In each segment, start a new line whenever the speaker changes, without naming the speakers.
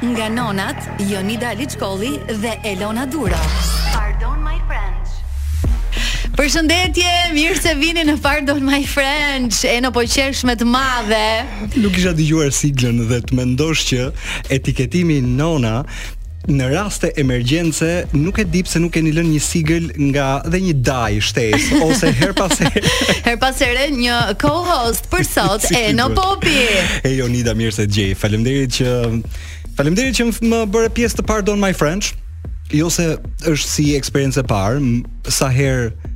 Nga nonat Jonida Liçkolli dhe Elona Duro. Pardon My French. Përshëndetje, mirë se vini në Pardon My French, Eno po qesh me të madhe.
Nuk e kisha dëgjuar siglën dhe të mendosh që etiketimi nona në raste emergjence nuk e di pse nuk keni lënë një sigël nga dhe një daj shtesë ose her pas herë
her pas herë një co-host Për sot Eno Popi.
E Jonida mirë se të gjej. Faleminderit që Faleminderit që më bëre pjesë të Pardon My French. Jo se është si eksperiencë e parë, sa herë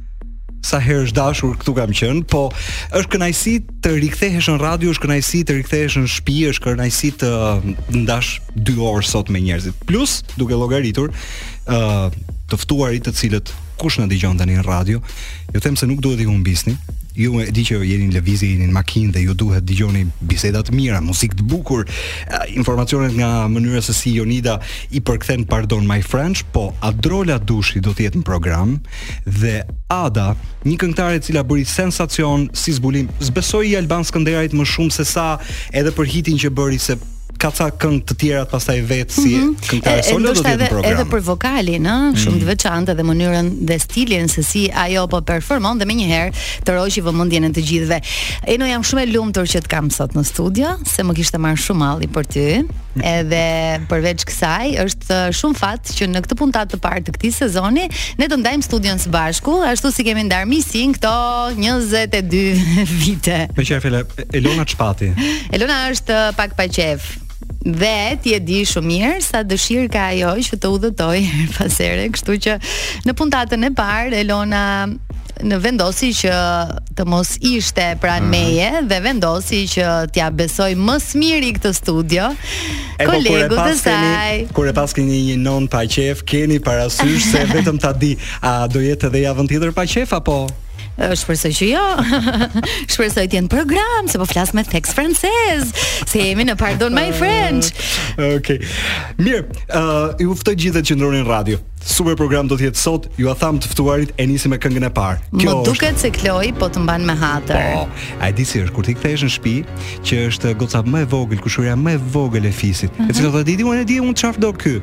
sa herë është dashur këtu kam qenë, po është kënaqësi të rikthehesh në radio, është kënaqësi të rikthehesh në shtëpi, është kënaqësi të ndash 2 orë sot me njerëzit. Plus, duke llogaritur, ë uh, të ftuarit të cilët kush na dëgjon tani në radio, Ju them se nuk duhet t'i humbisni. Ju, e di që jeni në lëvizje, jeni në makinë dhe ju duhet të dëgjoni biseda të mira, muzikë të bukur, informacionet nga mënyra se si Jonida i përkthen Pardon My French, po Adrola Dushi do të jetë në program dhe Ada, një këngëtare e cila bëri sensacion si zbulim, besoj i Alban Skënderajt më shumë se sa edhe për hitin që bëri se ka ca këngë të tjera të pastaj vetë si mm -hmm. këngëtare solo do të jetë në program.
Edhe për vokalin, ë, mhm. shumë mm -hmm. të veçantë dhe mënyrën dhe stilin se si ajo po performon dhe menjëherë tërhoqi vëmendjen e të gjithëve. Eno jam shumë e lumtur që të kam sot në studio, se më kishte marrë shumë malli për ty. Edhe përveç kësaj, është uh, shumë fat që në këtë puntatë të parë të këtij sezoni ne do ndajmë studion së bashku, ashtu siç kemi ndarë miqësinë këto 22 vite.
Meqenë Elona, ç'pati.
Elona është uh, pak pa qejf. Dhe ti e di shumë mirë sa dëshirë ka ajo që të udhëtojë pas here, kështu që në puntatën e parë Elona vendosi që të mos ishte pranë mm. meje dhe vendosi që t'ia besojë më së miri këtë studio. E po, kolegut të saj.
Kur e paske një një nonë pa qejf, keni parasysh se vetëm ta di, a do jetë edhe javën tjetër pa qejf apo
Shpresoj që jo. Shpresoj të jetë në program, se po flas me tekst francez, se jemi në Pardon My French.
Okej. Okay. Mirë, uh, ju ftoj gjithë qëndroni në radio. Super program do të jetë sot. Jua thamë të ftuarit e nisim me këngën e parë.
Kjo Më duket është... se Kloi po të mban me hatër.
Po. A e di si është kur ti kthehesh në shtëpi, që është goca më e vogël, kushërira më e vogël e fisit. Mm -hmm. E mhm. cila do të di unë e di unë çfarë do ky.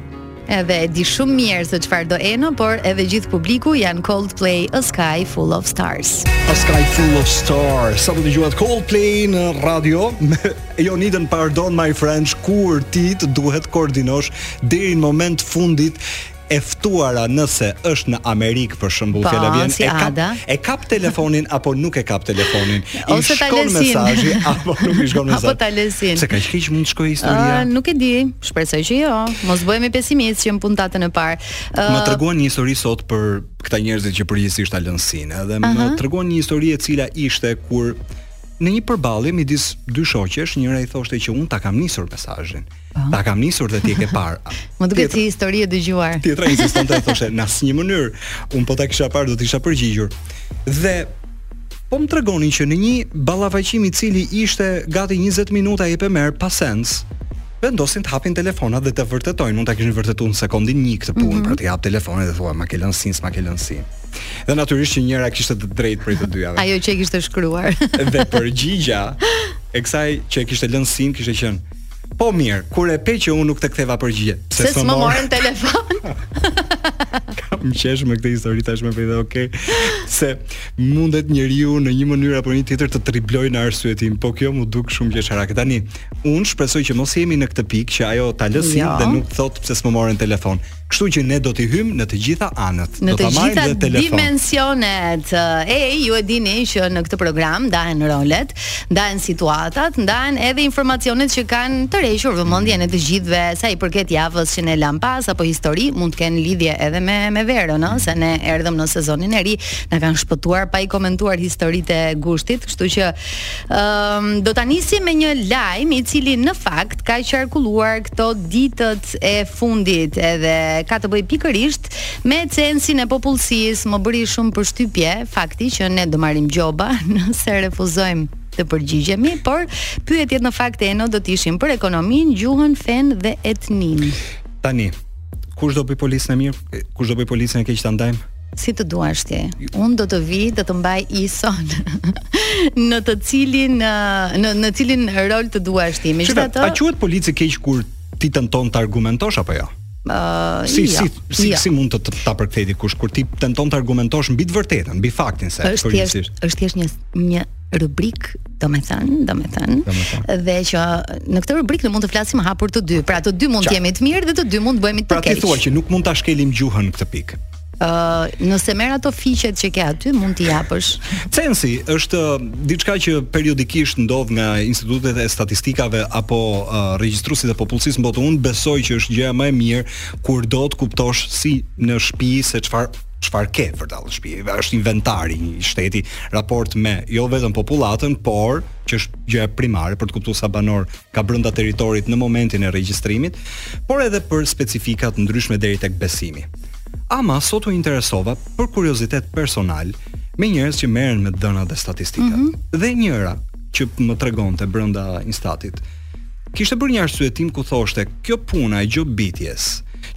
Edhe e di shumë mirë se çfarë do Eno, por edhe gjithë publiku janë Coldplay A Sky Full of Stars.
A Sky Full of Stars. Sapo dëgjuat Coldplay në radio me Jonidën Pardon My French kur ty të duhet të koordinosh deri në moment të fundit e ftuara nëse është në Amerikë për shembull po, fjala vjen
si
e kap e kap telefonin apo nuk e kap telefonin I Ose ta lë seen mesazhin apo nuk i shkon mesazhi.
Apo ta lë seen.
Se kaq keq mund të shkojë historia.
Ë, nuk e di, shpresoj që jo. Mos bëhemi pesimist që në puntatën e parë.
Ë, Më treguan një histori sot për këta njerëzit që përgjithësisht ta lënë seen, edhe më treguan një histori e cila ishte kur në një përballje midis dy shoqesh, njëra i thoshte që unë ta kam nisur mesazhin. Po. Ta kam nisur dhe ti e ke parë.
Më duket si histori e dëgjuar.
Tjetra insistonte thoshte në asnjë mënyrë. Un po ta kisha parë do të isha përgjigjur. Dhe po më tregonin që në një ballafaqim i cili ishte gati 20 minuta jep e merr pa sens vendosin të hapin telefonat dhe të vërtetojnë, mund ta kishin vërtetuar në sekondin 1 këtë punë mm -hmm. pra të hap telefonin dhe thua ma ke lënë seen, ma ke lënë seen. Dhe natyrisht që njëra kishte të drejtë prej të dyjave.
Ajo që e kishte shkruar.
dhe përgjigja e kësaj që e kishte lënë seen kishte qenë Po mirë, kur e pe që unë nuk të ktheva përgjigje.
Pse s'më s'më more në telefon.
Kam qesh me këtë histori thashë po dhe okay. Se mundet njeriu në një mënyrë apo një tjetër të tribloj në arsyetim, po kjo m'u duk shumë qesharake. Tani, unë shpresoj që mos jemi në këtë pikë që ajo ta lë seen jo. dhe na thotë pse s'më more në telefon. Kështu që ne do t'i hyjmë në të gjitha anët. Ne do ta marrim dhe telefon.
Në të gjitha dimensionet. E ju e dini që në këtë program ndahen rolet, ndahen situatat, ndahen edhe informacionet që kanë tërhequr vëmendjen e të gjithëve sa i përket javës që ne lamë pas apo histori, mund të kenë lidhje edhe me me verën, ëh, se ne erdhëm në sezonin e ri, na kanë shpëtuar pa i komentuar historitë e gushtit, kështu që ëm um, do ta nisim me një lajm i cili në fakt ka qarkulluar këto ditët e fundit edhe ka të bëjë pikërisht me censin e popullsisë. Më bëri shumë përshtypje fakti që ne do marrim gjoba nëse refuzojmë të përgjigjemi, por pyetjet në fakt Eno do të ishin për ekonominë, gjuhën, fenë dhe etninë.
Tani, kush do bëj policin e mirë, kush do bëj policin e keq ta ndajmë?
Si të duash ti. Unë do të vi, do të mbaj ison. në të cilin në në cilin rol të duash ti. Megjithatë,
a quhet polici keq kur ti tenton të argumentosh apo jo?
Uh,
si,
jo,
si, si,
jo.
si mund të ta përkthejë dikush kur ti tenton të argumentosh mbi të vërtetën, mbi faktin se
është thjesht është thjesht një një rubrikë, domethënë, domethënë, dhe që në këtë rubrikë ne mund të flasim hapur të dy, pra të dy mund të jemi të mirë dhe të dy mund të bëhemi të keq.
Pra ti thua që nuk mund ta shkelim gjuhën në këtë pikë.
Ë, uh, nëse merr ato fiqet që ke aty, mund t'i japësh.
Censi është diçka që periodikisht ndodh nga institutet e statistikave apo uh, regjistruesit e popullsisë në botë. Unë besoj që është gjëja më e mirë kur do të kuptosh si në shtëpi se çfarë çfarë ke vërdallë shtëpisë. Është inventari i një shteti raport me jo vetëm popullatën, por që është gjëja primare për të kuptuar sa banorë ka brenda territorit në momentin e regjistrimit, por edhe për specifika të ndryshme deri tek besimi. Ama sot u interesova për kuriozitet personal me njerëz që merren me të dhëna dhe statistika. Mm -hmm. Dhe njëra që më tregonte brenda Instatit, kishte bërë një arsyetim ku thoshte kjo puna e gjobitjes,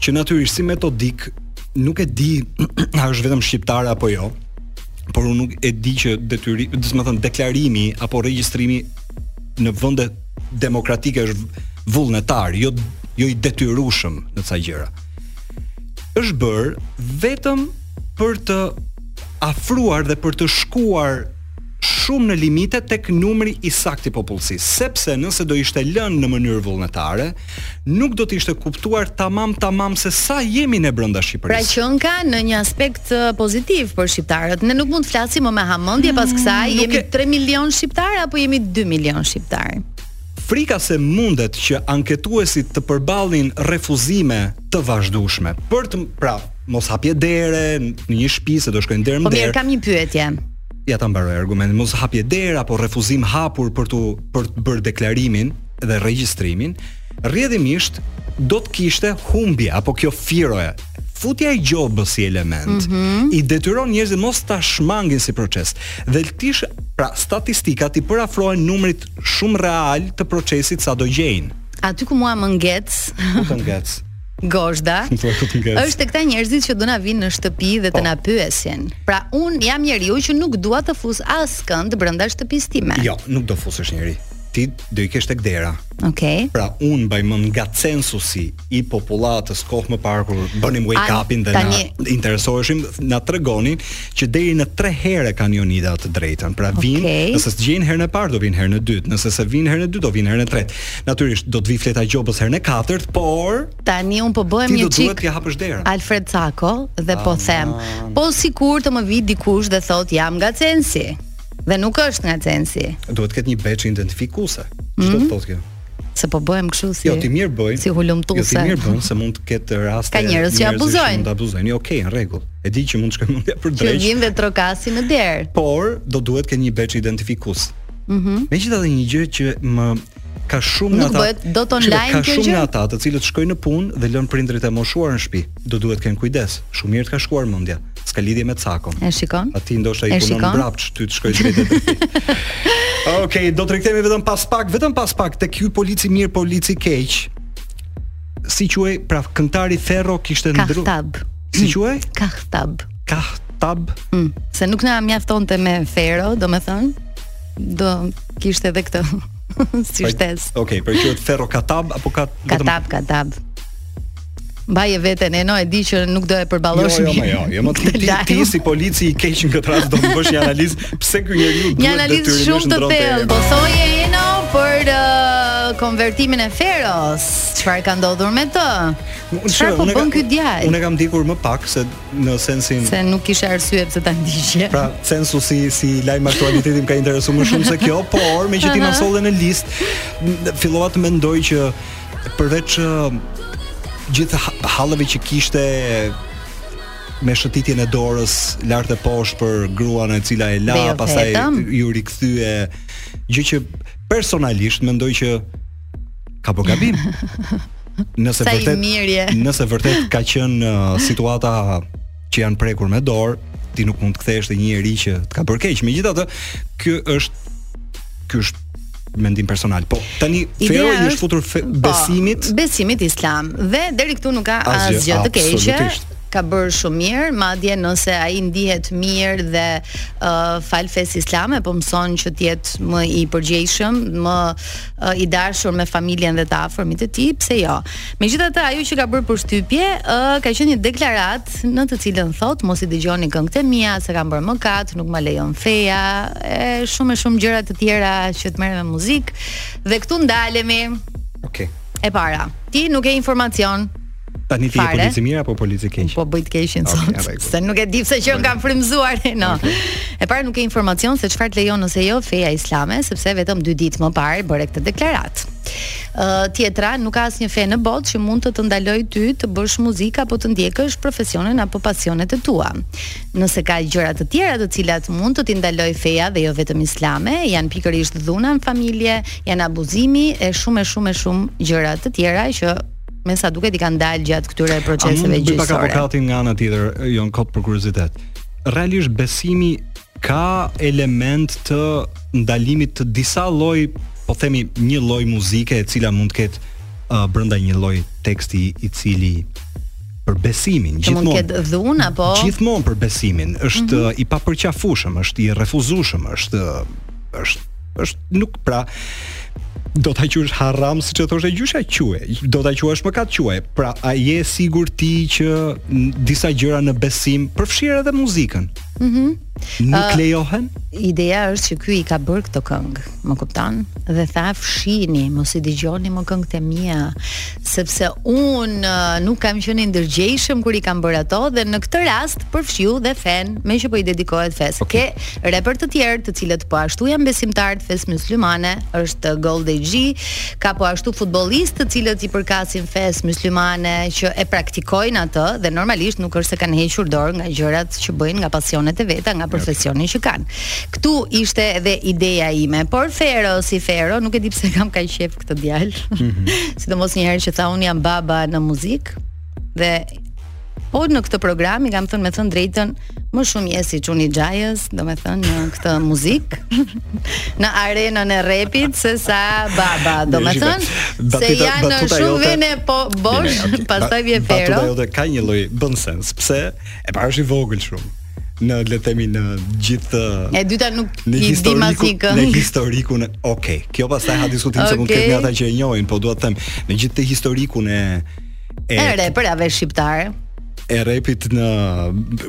që natyrisht si metodikë nuk e di a është vetëm shqiptare apo jo, por unë nuk e di që detyri, domethënë deklarimi apo regjistrimi në vende demokratike është vullnetar, jo jo i detyrueshëm në ca gjëra. Është bërë vetëm për të afruar dhe për të shkuar shumë në limite tek numri i saktë i popullsisë, sepse nëse do ishte lënë në mënyrë vullnetare, nuk do të ishte kuptuar tamam tamam se sa jemi ne brenda Shqipërisë.
Pra qenka në një aspekt pozitiv për shqiptarët. Ne nuk mund të flasim më me hamendje pas kësaj,
mm,
jemi 3 milion shqiptarë apo jemi 2 milion shqiptarë?
Frika se mundet që anketuesit të përballnin refuzime të vazhdueshme për të pra mos hapje dere në një shtëpi se do shkojnë deri në derë.
Po mirë, kam një pyetje.
Ja ta mbaroj argumentin. Mos hapje dere apo refuzim hapur për të për të bërë deklarimin dhe regjistrimin, rrjedhimisht do të kishte humbje apo kjo firoja futja e gjobës si element mm -hmm. i detyron njerëzit mos ta shmangin si proces dhe tish pra statistikat i përafrohen numrit shumë real të procesit sa do gjejnë
aty ku mua më ngec
ku të ngec
Gozhda. Është te këta njerëzit që do na vijnë në shtëpi dhe të
po.
na pyesin. Pra unë jam njeriu që nuk dua të fus askënd brenda shtëpisë time.
Jo, nuk do fusësh njeri. Ti do i kesh tek dera.
Okej. Okay.
Pra unë mbaj mend nga censusi i popullatës kohë më parë kur bënim wake upin dhe
tani...
na interesoheshim, na tregonin që deri në 3 herë kanë Jonida të drejtën. Pra vijnë,
okay.
nëse s'të gjejnë herën e parë do vijnë herën e dytë, nëse s'vijnë herën e dytë do vijnë herën e tretë. Natyrisht do të vijë fleta e gjobës herën e katërt, por
tani unë po bëhem një çik.
Ti do duhet të hapësh derën.
Alfred Cako dhe po ah, them, po sikur të më vijë dikush dhe thotë jam nga Censi. Dhe nuk është nga Censi.
Duhet të ketë një bexh identifikuese. Çfarë mm -hmm. thotë kjo?
se po bëhem kështu si
jo, ti mirë bën,
si hulumtuese.
Jo, ti mirë bën se mund të ketë raste
ka njerëz që abuzojnë.
Mund të abuzojnë. Jo, okay, në rregull. E di që mund të shkojmë ndaj për
drejtë.
Që
vijnë dhe trokasin në derë.
Por do duhet të ketë një bexh identifikues. Mhm. Mm Megjithatë një gjë që më ka shumë nga ata.
Nuk bëhet dot online kjo gjë.
Ka shumë nga ata të cilët shkojnë në punë dhe lënë prindërit e moshuar në shtëpi. Do duhet të kem kujdes. Shumë mirë të ka shkuar mendja. S'ka lidhje me Cakon.
E shikon?
A ty ndoshta i punon mbrapsht ty të shkojë drejt Okej, okay, do të rikthehemi vetëm pas pak, vetëm pas pak tek ky polici i mirë, polici i keq. Si quhej, pra këngëtari Fero kishte ndru.
Kahtab.
Si quhej?
Kahtab.
Kahtab.
Mm, se nuk na mjaftonte me Fero, domethënë, do kishte edhe këtë si shtesë.
Okej, okay, po quhet Fero Katab apo Katab?
Katab, Katab. Mbaje veten Eno, e di që nuk do e përballosh
jo, jo, mirë. Jo, jo, jo, më ti, ti, ti si polici i keq në këtë rast do të bësh një analizë pse ky njeriu duhet të
Një analizë shumë të thellë. Po thoje Eno për uh, konvertimin e Feros. Çfarë ka ndodhur me të? Çfarë po bën ky djalë?
Unë kam ndjekur më pak se në sensin
se nuk kisha arsye pse ta ndiqja.
Pra, censusi si lajm aktualiteti më ka interesuar më shumë se kjo, por meqenëse ti
na
solle në listë, fillova të mendoj që përveç gjithë halleve që kishte me shëtitjen e dorës lart e poshtë për gruan e cila e la, pastaj iu rikthye, gjë që personalisht mendoj që ka bërë gabim. Nëse vërtet, nëse vërtet ka qenë uh, situata që janë prekur me dorë, ti nuk mund të kthehesh te një njeri që të ka bërë keq. Megjithatë, ky është ky është mendim personal. Po, tani Fero i
është
futur fe,
po,
besimit,
besimit islam dhe deri këtu nuk ka
asgjë
të keqe. Ka bërë shumë mirë, madje nëse ai ndihet mirë dhe uh, falë fesë islame, po mëson që të jetë më i përgjegjshëm, më i dashur me familjen dhe të afërmit e tij, pse jo. Megjithatë, ajo që ka bërë përshtypje, ë ka qenë një deklaratë në të cilën thotë mos i dëgjoni këngët e mia, se kam bërë mëkat, nuk ma lejon feja, e shumë e shumë gjëra të tjera që të merrem me muzikë. Dhe këtu ndalemi.
Okej. Okay.
E para, ti nuk ke informacion.
Tani ti je polici i mirë apo polici i keq?
Po bëj të keqin
okay,
sot. Se nuk e di pse më ka frymëzuar, Eno. Okay. E para nuk ke informacion se çfarë lejon ose jo feja islame, sepse vetëm dy ditë më parë bëre këtë deklaratë. Ë uh, tjetra, nuk ka asnjë fe në botë që mund të të ndalojë ty të bësh muzikë apo të ndjekësh profesionin apo pasionet e tua. Nëse ka gjëra të tjera të cilat mund të të ndalojë feja dhe jo vetëm islame, janë pikërisht dhuna në familje, janë abuzimi e shumë e shumë e shumë gjëra të tjera që Me sa duket i kanë dalë gjatë këtyre proceseve
gjyqësore. Pak avokatin nga ana tjetër, jo kot për kuriozitet. Realisht besimi ka element të ndalimit të disa lloj, po themi një lloj muzike e cila mund të ketë uh, brenda një lloj teksti i cili për besimin
gjithmonë. Mund të ketë dhunë apo
gjithmonë për besimin, është
mm
-hmm. i papërqafshëm, është i refuzueshëm, është është është nuk pra do ta quash haram siç e thoshte gjysha quaj do ta quash mëkat quaj pra a je sigurt ti që disa gjëra në besim përfshirë edhe muzikën ëh mm nuk uh, lejohen
ideja është që ky i ka bërë këto këngë më kupton dhe tha fshini mos i dëgjoni më këngët e mia sepse un nuk kam qenë i ndërgjegjshëm kur i kam bërë ato dhe në këtë rast përfshiu dhe fenë, meqë po i dedikohet fesë.
Okay.
Ke reperë të tjerë, të cilët po ashtu janë besimtarë të fesë myslimane, është Gold AG, ka po ashtu futbollistë të cilët i përkasin fesë myslimane që e praktikojnë atë dhe normalisht nuk është se kanë hequr dorë nga gjërat që bëjnë, nga pasionet e veta, nga profesioni që kanë. Ktu ishte edhe ideja ime, por Fero si Fero, nuk e di pse kam kaq qejf këtë djalë. Mm -hmm. Sidomos një herë që tha un jam baba në muzikë dhe po në këtë program i kam thënë me thënë të drejtën më shumë je si çuni i xhajës, domethënë në këtë muzikë në arenën e repit se sa baba, domethënë se janë shumë vende bosh, pastaj
vjen
Fero.
Batuta jote ka një lloj bën sens, pse? E para është i vogël shumë. në le të themi në gjithë
e dyta nuk ia dimë asnjë
këngë në historikun ok kjo pastaj ha diskutim okay. se mund të ketë ata që e njohin po dua të them në gjithë të historikun e e,
e reperëve shqiptarë
e repit në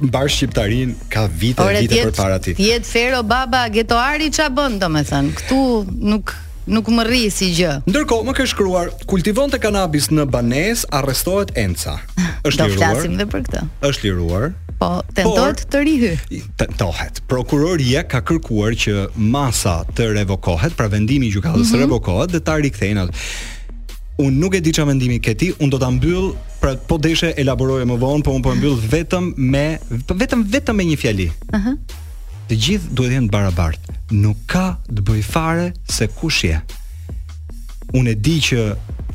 mbarë shqiptarinë ka vite
Ore,
vite përpara tij.
Të jetë Fero baba Getoari ça bën domethën. Ktu nuk Nuk më rri si gjë.
Ndërkohë më ke shkruar, kultivonte kanabis në banesë, arrestohet Enca. Është liruar.
Do flasim dhe për këtë.
Është liruar.
Po, tentohet të rihyjë.
Tentohet. Prokuroria ka kërkuar që masa të revokohet, pra vendimi i gjykatës mm -hmm. revokohet dhe ta rikthejnë atë. Un nuk e di çfarë mendimi ke ti, un do ta mbyll, pra po deshe elaboroje më vonë, po un po e mbyll vetëm me vetëm vetëm me një fjali.
Ëh. Uh -huh.
Të gjithë duhet të jenë të barabartë. Nuk ka të bëjë fare se kush je. Unë e di që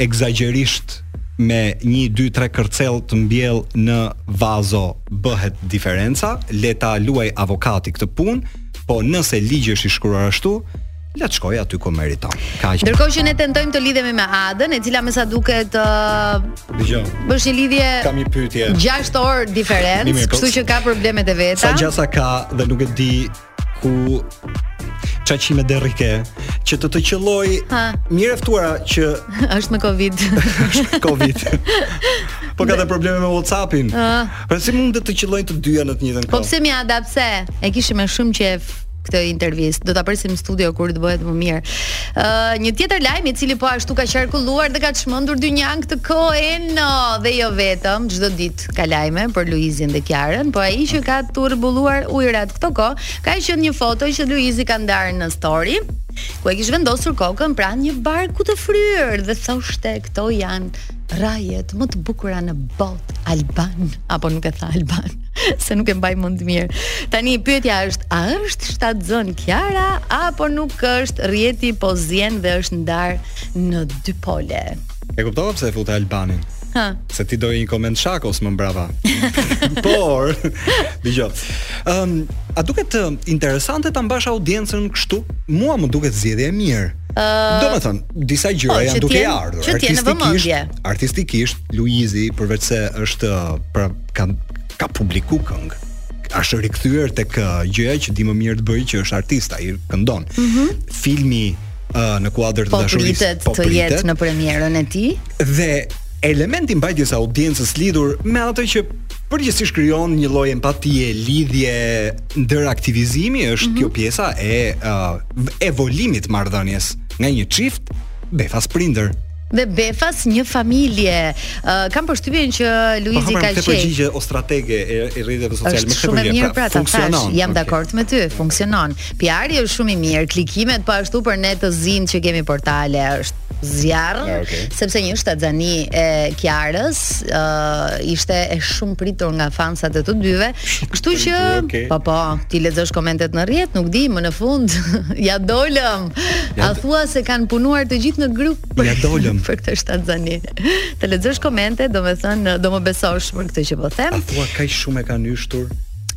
ekzagjerisht me 1 2 3 kërcell të mbjellë në vazo bëhet diferenca, le ta luajë avokati këtë punë, po nëse ligji është i shkruar ashtu, Le të shkojë aty ku meriton. Kaq.
Ndërkohë që ne tentojmë të lidhemi me Adën, e cila me sa duket ë
Dëgjoj.
bësh një lidhje
Kam një pyetje.
6 orë Mirë, diferencë,
mirë, po-
kështu që ka problemet e veta.
Sa gjasa ka dhe nuk e di ku ça qime derri ke që të të qëllojë
Ha.
mirë e ftuara që
Është me Covid.
Covid. po ka dhe probleme me WhatsAppin. Po si mund të të qëllojnë të dyja në të njëjtën
Po
kohë?
pse mi Ada, pse? E kishim me shumë qef. këtë intervistë. Do ta presim në studio kur të bëhet më mirë. Ë, uh, një tjetër lajm i cili po ashtu ka qarkulluar dhe ka çmendur dynjan këtë kohë Eno, dhe jo vetëm, çdo ditë ka lajme për Luizin dhe Kiarën, po ai që ka turbulluar ujërat këto kohë, ka qenë një foto që Luizi ka ndarë në story ku e kish vendosur kokën pranë një barku të fryrë dhe thoshte këto janë hallet më të bukura në botë Alban apo nuk e tha Alban se nuk e mbaj mend mirë. Tani pyetja është, a është shtatzën Kiara apo nuk është? Rrjeti po zien dhe është ndar në dy pole.
E kuptova pse e futa Albanin.
Ha.
Se ti doje një koment shakaje mbrapa. Por, dëgjoj. Ëm, um, a duket të interesante ta mbash audiencën kështu? Mua më duket zgjedhje e mirë. Uh, Domethënë, disa gjëra
po,
janë duke ardhur
Artistikisht,
artistikisht Luizi përveçse është pra, ka publikuar këngë është rikthyer tek gjëja që di më mirë të bëjë që është artist ai këndon. Mm -hmm. Filmi uh, në kuadër të
dashurisë po pritet të jetë në premierën e tij.
Dhe elementi i mbajtjes së audiencës lidhur me atë që përgjithësisht krijon një lloj empatie, lidhje ndëraktivizimi është
mm -hmm.
kjo pjesa e uh, evoluimit të marrëdhënies nga një çift befas prindër.
dhe befas një familje. Uh, kam përshtypjen që Luizi
po,
ka qenë
përgjigje o stratege e, e rrjeteve sociale me këtë
shumë e mirë pra, pra
funksionon.
jam
okay.
dakord me ty, funksionon. PR-i është shumë i mirë, klikimet po ashtu për ne të zinjtë që kemi portale është zjarr,
ah, okay.
sepse një shtatzëni e Kiarës uh, ishte e shumëpritur nga fansat e të dyve, kështu që
okay.
po po, t'i lexosh komentet në rrjet, nuk di, më në fund ia dolëm. A thua se kanë punuar të gjithë në grup për,
ia dolëm.
për këtë shtatzëni. Të lexosh komente, domethënë do më besosh për këtë që po them.
A thua kaq shumë e kanë yshtur?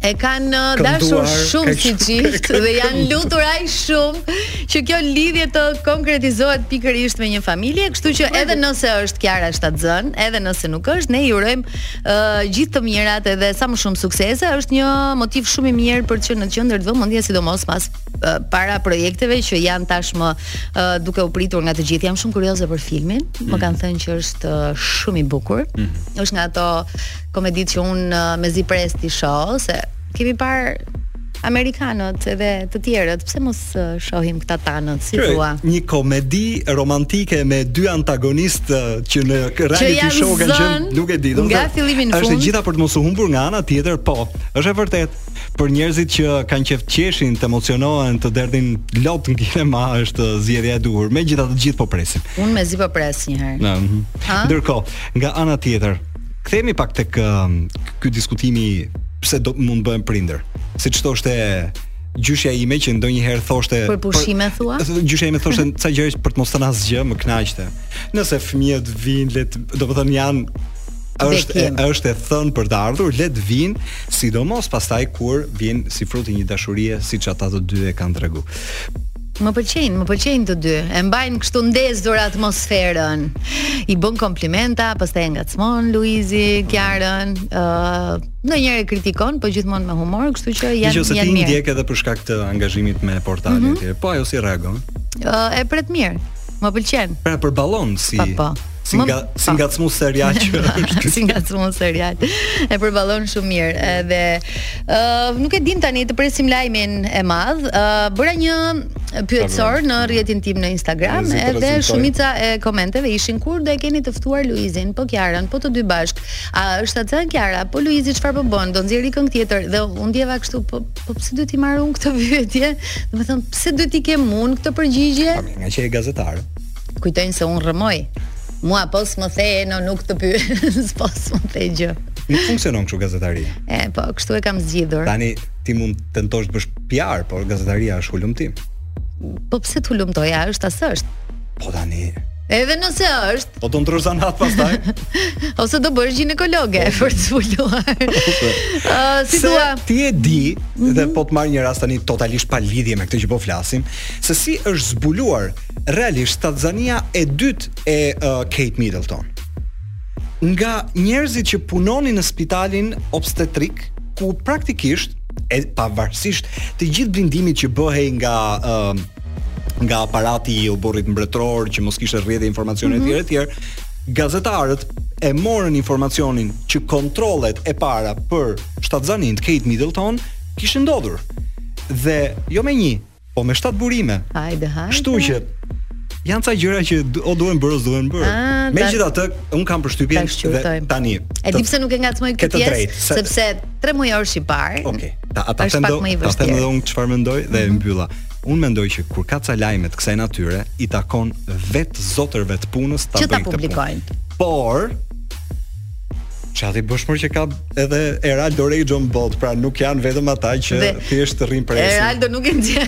e kanë uh, dashur shumë si çift dhe janë lutur aq shumë që kjo lidhje të konkretizohet pikërisht me një familje, kështu që edhe nëse është Kiara shtatzënë, edhe nëse nuk është, ne i urojmë uh, gjithë të mirat edhe sa më shumë suksese, është një motiv shumë i mirë për të qenë në qendër të vëmendjes, sidomos pas para projekteve që janë tashmë uh, duke u pritur nga të gjithë. Jam shumë kurioze për filmin. Mm. Më kanë thënë që është uh, shumë i bukur. Mm. Është nga ato komeditë që un uh, mezi pres t'i shoh se kemi parë amerikanët edhe të tjerët, pse mos uh, shohim këta tanët, si thua?
Një komedi romantike me dy antagonistë uh, që në reality show kanë qenë, nuk e di, domethënë.
Nga fillimi në fund.
Është e gjitha për të mos u humbur nga ana tjetër, po. Është e vërtetë. për njerëzit që kanë qef të qeshin, të emocionohen, të derdhin lot në kinema është zgjedhja e duhur. Megjithatë të gjithë po presim.
Unë mezi po pres njëherë.
Në, mhm. Ndërkohë, nga ana tjetër, kthehemi pak tek um, ky diskutimi pse do mund të bëhen prindër. Siç thoshte gjyshja ime që ndonjëherë thoshte
për pushime thua?
Gjyshja ime thoshte ca gjëra për të mos thënë asgjë, më kënaqte. Nëse fëmijët vijnë, do të thonë janë është është e thënë për të ardhur, le të vinë, sidomos pastaj kur vjen si frut i një dashurie siç ata të dy e kanë treguar.
Më pëlqejnë, më pëlqejnë të dy. E mbajnë kështu ndezur atmosferën. I bën komplimenta, pastaj e ngacmon Luizi, Kiarën, ë uh, ndonjëherë kritikon, po gjithmonë me humor, kështu që janë
janë mirë. Gjithsesi
ti i
ndjek edhe për shkak të angazhimit me portalin mm -hmm. e tyre, po ajo si reagon?
Ë uh, e pret mirë. Më pëlqen.
Pra përballon si.
Pa, pa.
Si nga si ngacmuese që është.
si ngacmuese. E përballon shumë mirë edhe ë uh, nuk e dim tani të presim lajmin e madh. ë uh, Bëra një pyetësor në rrjetin tim në Instagram
Luizi,
edhe shumica e komenteve ishin kur do e keni të ftuar Luizin, po Kiarën, po të dy bashk. A është shtatzënë Kiara? Po Luizi çfarë po bën? Do nxjerrë këngë tjetër dhe u ndjeva kështu po po pse duhet t'i marr unë këto pyetje? Domethënë pse duhet t'i kem unë këto përgjigje?
Ngaqë je gazetare.
kujtojnë se unë rrëmoj. Mua po s'më the, Eno, nuk të pyes, po s'më the gjë.
Nuk funksionon kështu gazetaria.
E po, kështu e kam zgjidhur.
Tani ti mund të tentosh të bësh PR, por gazetaria është hulumtim.
Po pse të hulumtoj, a është a s'është?
Po tani
Edhe nëse është.
Po do ndërrosh zanat pastaj.
Ose do bëhesh gjinekologe po. për të zbuluar. Ëh, si thua?
Ti e di dhe mhm. po të marr një rast tani totalisht pa lidhje me këtë që po flasim, se si është zbuluar realisht shtatzania e dytë e uh, Kate Middleton. Nga njerëzit që punonin në spitalin obstetrik, ku praktikisht e pavarësisht të gjithë blindimit që bëhej nga uh, nga aparati i oborrit mbretëror që mos kishte rrjedhje informacione mm -hmm. etj etj, gazetarët e morën informacionin që kontrollet e para për shtatzaninë të Kate Middleton kishin ndodhur. Dhe jo me një, Po me shtatë burime.
Hajde, hajde.
Kështu që janë ca gjëra që o duhen bërë, duhen bërë.
Ah,
Megjithatë, un kam përshtypjen
dhe
tani.
E di pse nuk e ngacmoj këtë pjesë, sepse 3 muaj rreshi i parë.
Okej. Ta,
ta
them, do ta them edhe un çfarë mendoj dhe e mhm. mbylla. Un mendoj që kur ka ca lajme të kësaj natyre, i takon vetë zotërve të punës ta bëjnë. Që ta
publikojnë.
Por, Ça t'i bësh mirë që ka edhe Eraldo Rage on bot, pra nuk janë vetëm ata që
Dhe,
thjesht të rrinë të presin.
Eraldo nuk e ndje.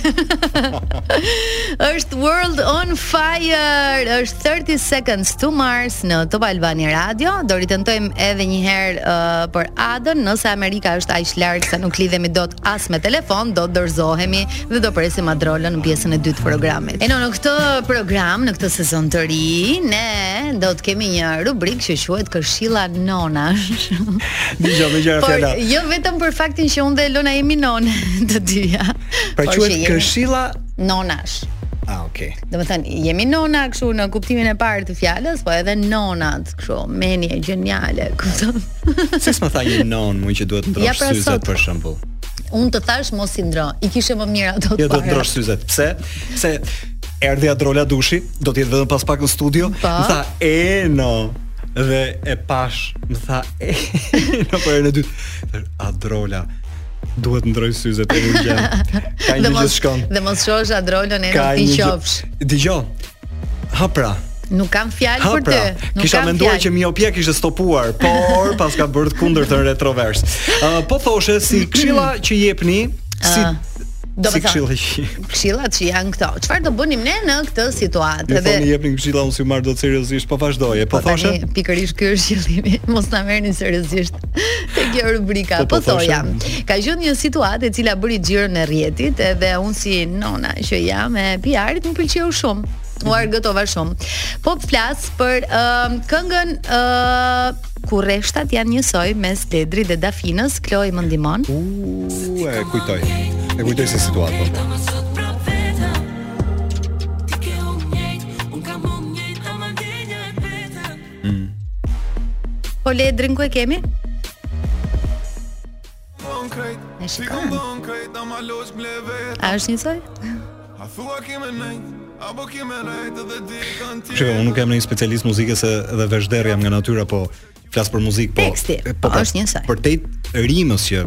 është World on Fire, është 30 Seconds to Mars në Top Albania Radio. Do ritentojmë edhe një herë uh, për Adën, nëse Amerika është aq larg sa nuk lidhemi dot as me telefon, do dorëzohemi dhe do presim Adrolën në pjesën e dytë të programit. Eno, në këtë program, në këtë sezon të ri, ne do të kemi një rubrikë që quhet Këshilla Nonash.
Dija, më gjëra fjala.
Por jo vetëm për faktin që unë dhe Elona jemi nona të dyja.
Pra quhet
jemi...
Këshilla
Nonash.
Ah, okay.
Domethënë, jemi nona kështu në kuptimin e parë të fjalës, po edhe nonat kështu, mendje gjeniale, kupton?
Se ç'më tha një nonë, që duhet të ndrosh
ja, pra
syzet për shembull.
Unë të thashë mos i ndro. I kishe më mirë ato të para.
Jo do të ndrosh syzet. Pse? Pse erdhi Adrola Dushi, do të jetë vetëm pas pak në studio.
Po.
Më tha, "Eno." Dhe e pashë, më tha, "Eno për në dytë." Adrola, duhet të ndroj syzet e rrugës. Ka një gjë s'shkon.
Dhe mos shohësh Adrolën Eno ti qofsh.
Dëgjo. Ha pra,
Nuk kam fjalë për
pra,
ty. Nuk
kisha menduar që miopia kishte stopuar, por paska bërë të kundërtën retrovers. Uh, po thoshe si këshilla që jepni, si
uh. Do
si këshilla që
këshilla që janë këto. Çfarë do bënim ne në këtë situatë?
Edhe thoni jepni këshilla unë s'i marr dot seriozisht, po vazhdoje. Po,
po
thoshe
pikërisht ky është qëllimi. Mos na merrni seriozisht. Te kjo rubrika,
po,
po thoja. Ka qenë një situatë e cila bëri xhirën e rrjetit, edhe unë si nona që jam e PR-it më pëlqeu shumë. U argëtova shumë. Po flas për uh, këngën uh, ku rreshtat janë njësoj mes Ledrit dhe Dafinës, Kloi më ndihmon.
U e kujtoj. E kujtoj si situatë. Mm.
Po Ledrin ku e kemi? Në shikon A është njësoj?
A
thua kime nejtë Apo kime nejtë dhe di kanë tjetë Shikon,
unë nuk jam një specialist muzike se dhe veshderr jam nga natyra po Flas për muzik po
Teksti,
po,
po
pra,
është njësoj
Përtej rimës që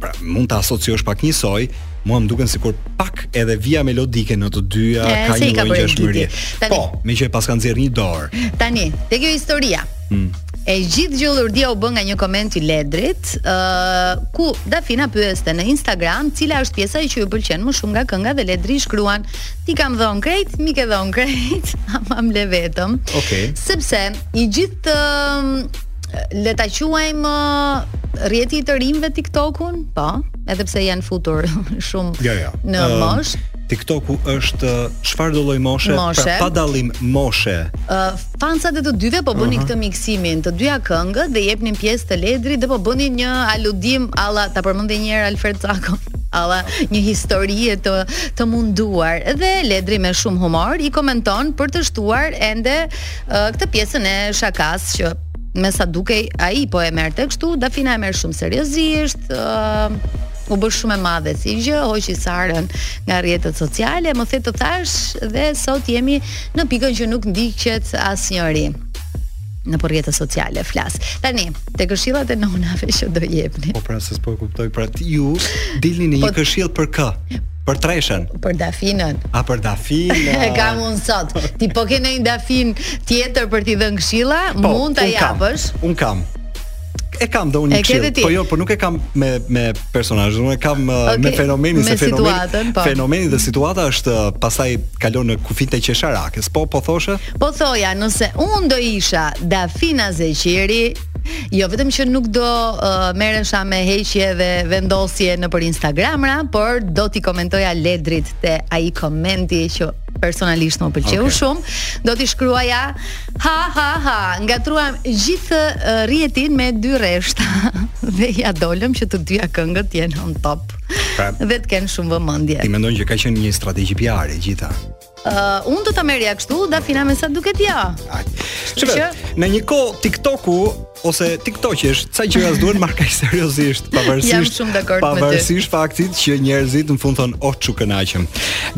pra, mund ta asociosh pak njësoj mua më duken sikur pak edhe vija melodike në të dyja
e,
ka një lloj ngjashmërie. Po, meqë e paska nxjerrë një dorë.
Tani, te kjo historia. Hmm. E gjithë gjurulldia u bë nga një koment i Ledrit, ë uh, ku Dafina pyeste në Instagram, cila është pjesa që ju pëlqen më shumë nga kënga dhe Ledri shkruan, t'i kam dhon krejt, m'i ke dhon krejt, ama më le vetë.
Okej. Okay.
Sepse i gjithë uh, le ta quajmë uh, rrjeti i të rinjve TikTokun, po. edhe pse janë futur shumë
ja, ja.
në
uh,
mosh.
TikToku është çfarë do lloj moshe, pra
moshe.
Pra, pa dallim moshe.
Ë uh, fansat e të dyve po bënin uh -huh. këtë miksimin, të dyja këngët dhe jepnin pjesë te Ledri dhe po bënin një aludim alla ta përmend një herë Alfred Cako. Alla një historie të së munduar dhe Ledri me shumë humor i komenton për të shtuar ende uh, këtë pjesën e shakasë që Me sa dukej, ai po e merrte kështu, Dafina e merr shumë seriozisht, ë u bë shumë e madhe si gjë, hoqi Sarën nga rrjetet sociale, më the të thash dhe sot jemi në pikën që nuk ndiqet asnjëri nëpër rrjetet sociale flas. Tani, te këshillat e nonave që do jepni.
Po pra se s'po kuptoj, pra ti ju dilni në një
po,
këshillë për kë? Për treshen.
Për Dafinën.
A për Dafinën.
E kam un sot. Ti po ke ndonjë Dafinë tjetër për t'i dhënë këshilla?
Po,
Mund ta japësh.
Un kam. E kam dhe unë një
këshillë.
Po jo, po nuk e kam me me personazhin, unë e kam uh,
okay.
me fenomenin se fenomeni
po.
fenomeni dhe situata është uh, pastaj kalon në kufijtë e qesharakes. Po po thoshe?
Po thoja, nëse unë do isha Dafina Zeqiri, Jo vetëm që nuk do uh, merresha me heqje dhe vendosje nëpër Instagramra, por do t'i komentoja Ledrit te ai komenti që personalisht më pëlqeu
okay.
shumë, do t'i shkruaja ha ha ha, ngatërruam gjithë uh, rrjetin me dy rreshta dhe ia dolëm që të dyja këngët të jenë on top.
Pra,
dhe të kenë shumë vëmendje.
Ti mendon që ka qenë një strategji PR-i e gjitha?
Uh, unë do ta merrja kështu, Dafina me sa duket
jo.
Çfarë?
Në një kohë TikToku ose TikTokesh, sa gjërat s'duhen marrë kaq seriozisht, pavarësisht.
Jam shumë dakord me ty.
Pavarësisht faktit që njerëzit në fund thon o oh, ç'u kënaqëm.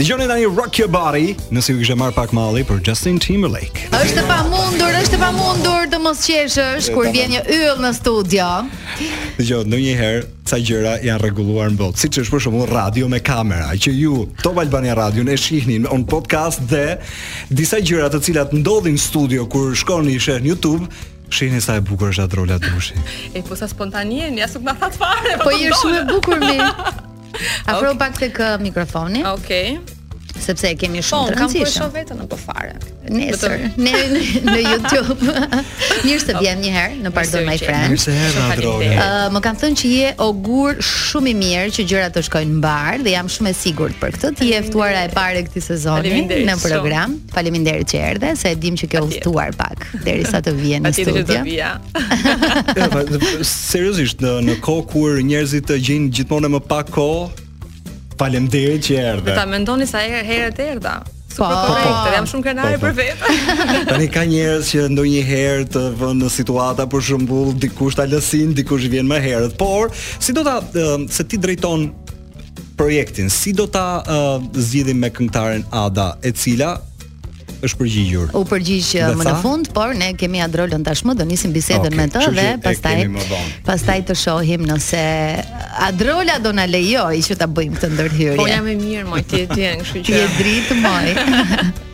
Dëgjoni tani Rock Your Body, nëse ju kishte marrë pak malli për Justin Timberlake.
Është e pamundur, është e pamundur të mos qeshësh kur vjen një yll në studio.
Dëgjoj ndonjëherë Ca gjëra janë rregulluar në botë, siç është për shembull radio me kamera, që ju Top Albania Radion e shihni on podcast dhe disa gjëra të cilat ndodhin në studio kur shkoni i shihni në YouTube, Shihni sa e bukur është Adrola Dushi.
e po sa spontanie, ja s'u na fat fare.
Po, po je shumë e bukur mi. Afrohu okay. pak tek uh, mikrofoni.
Okej. Okay.
sepse e kemi shumë të
rëndësishëm. Po, kam
ku e
shoh vetën apo fare.
Nesër, ne në YouTube. Mirë se vjen një herë në Pardon My French.
Mirë se erdhe Adrola.
Uh, më kanë thënë që je ogur shumë i mirë që gjërat të shkojnë mbarë dhe jam shumë e sigurt për këtë. Ti je e ftuara e parë e këtij sezoni në program. Faleminderit që erdhe, se e dim që ke udhëtuar pak derisa të vije në
studio. Atje do vija.
Seriozisht në një kohë kur njerëzit gjejnë gjithmonë më pak kohë Faleminderit që erdhe.
Ta mendoni sa herë herët erdha. Po,
po,
po, jam shumë krenare
po, po.
për veten.
Tani ka njerëz që ndonjëherë të vënë në situata për shembull dikush ta lësin, dikush vjen më herët. Por, si do ta se ti drejton projektin, si do ta uh, zgjidhim me këngëtaren Ada, e cila është përgjigjur.
U përgjigj
uh,
më në fund, por ne kemi Adrolën tashmë, do nisim bisedën
okay,
me të dhe pastaj pastaj të shohim nëse Adrola do na lejojë që ta bëjmë këtë ndërhyrje.
Po jam e mirë, moj ti e di, kështu që ti
je dritë moj.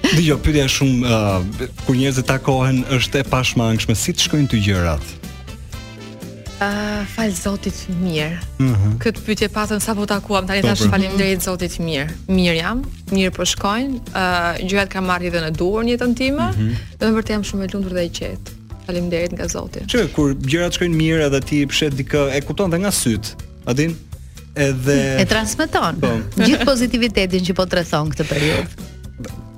Dhe pyetja është shumë uh, kur njerëzit takohen është e pashmangshme, si të shkojnë ty gjërat?
Uh, falë zotit mirë uh
mhm. -huh.
Këtë pyetje pata sapo u takuam Tani
tash
faleminderit zotit mirë Mirë jam, mirë po shkojnë uh, Gjërat kanë marrë rrjedhën e duhur në jetën time uh
mhm. -huh.
Dhe me vërte jam shumë e lumtur dhe e qetë Faleminderit nga zotit
Që, kur gjërat shkojnë mirë edhe ti p.sh. e di që E kupton dhe nga sytë A e di? Edhe...
E transmiton
po.
Gjithë pozitivitetin që po
të rrethon këtë periudhë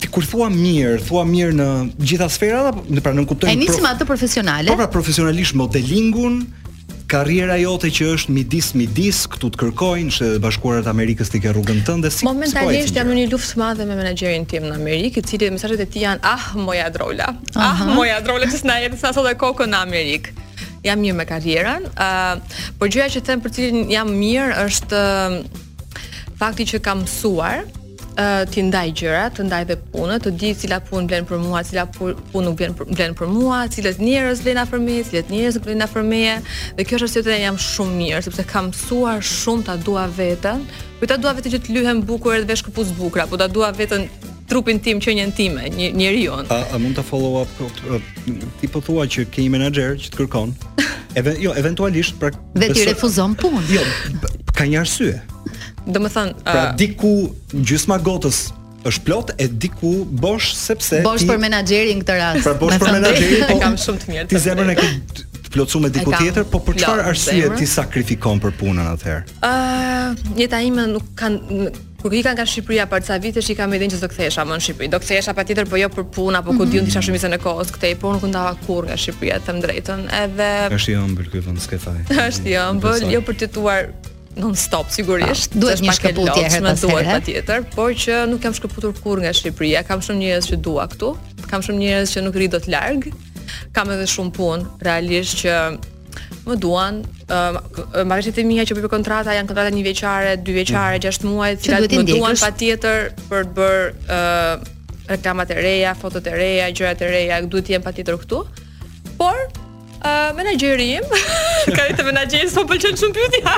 Ti kur thua mirë, thua mirë në gjitha sferat apo ne pra nënkuptojmë.
E nisim atë profesionale.
Po pra profesionalisht modelingun, karriera jote që është midis midis këtu dhe Shteteve të Bashkuara të Amerikës ti ke rrugën tënde si
momentalisht jam në një luftë të madhe me menaxherin tim në Amerikë i cili mesazhet e tij janë ah moj Adrola ah moj Adrola që s'na jep sa solle kokën në Amerikë jam mirë me karrierën ë uh, por gjëja që them për cilën jam mirë është uh, fakti që kam mësuar uh, t'i ndaj gjërat, të ndaj dhe punë, të di cila punë vlen për mua, cila punë nuk vlen për, vlen për mua, cilët njerëz vlejnë afër meje, cilët njerëz nuk vlejnë afër meje. Dhe kjo është arsye që jam shumë mirë, sepse kam mësuar shumë ta dua veten. Jo ta dua veten që të lyhem bukur edhe të vesh këpucë të bukura, po ta dua veten trupin tim qenien time, një, njeri jonë.
A, a mund të follow up, po, ti po thua që ke një menaxher që të kërkon, edhe, jo, eventualisht... Pra,
dhe ti refuzon punë.
Jo, ka një arsye.
Domethënë...
Pra
uh,
diku gjysma e gotës është plot e diku bosh sepse
bosh
ti...
për menaxherin këtë rast.
Pra bosh për menaxherin po
kam shumë të mirë.
Ti zemrën e ke plotësuar me diku tjetër, po për çfarë arsye ti sakrifikon për punën atëherë?
Ëh, uh, jeta ime nuk kanë Kur ika nga Shqipëria për ca vite s'e kam idenë që do kthehesha më në Shqipëri. Do kthehesha patjetër, po jo për punë apo ku mhm. dinë kisha shumicën e kohës këtej, por nuk u ndava kurrë nga Shqipëria, them të drejtën. Edhe
Është i ëmbël ky vend, s'ke faj.
Është i ëmbël, jo për të jetuar non stop sigurisht
duhet një shkëputje herë pas here
patjetër por që nuk jam shkëputur kurrë nga Shqipëria kam shumë njerëz që dua këtu kam shumë njerëz që nuk rri dot larg kam edhe shumë punë realisht që më duan, uh, imazhet e mia që bëj kontrata janë kontrata një vjeçare, dy vjeçare,
mm.
gjashtë muaj, të cilat më duan patjetër për të bërë uh, reklamat e reja, fotot e reja, gjërat e reja, duhet të jem patjetër këtu. Por Uh, menaxheri im, ka të menaxheri, s'po pëlqen shumë pyetja.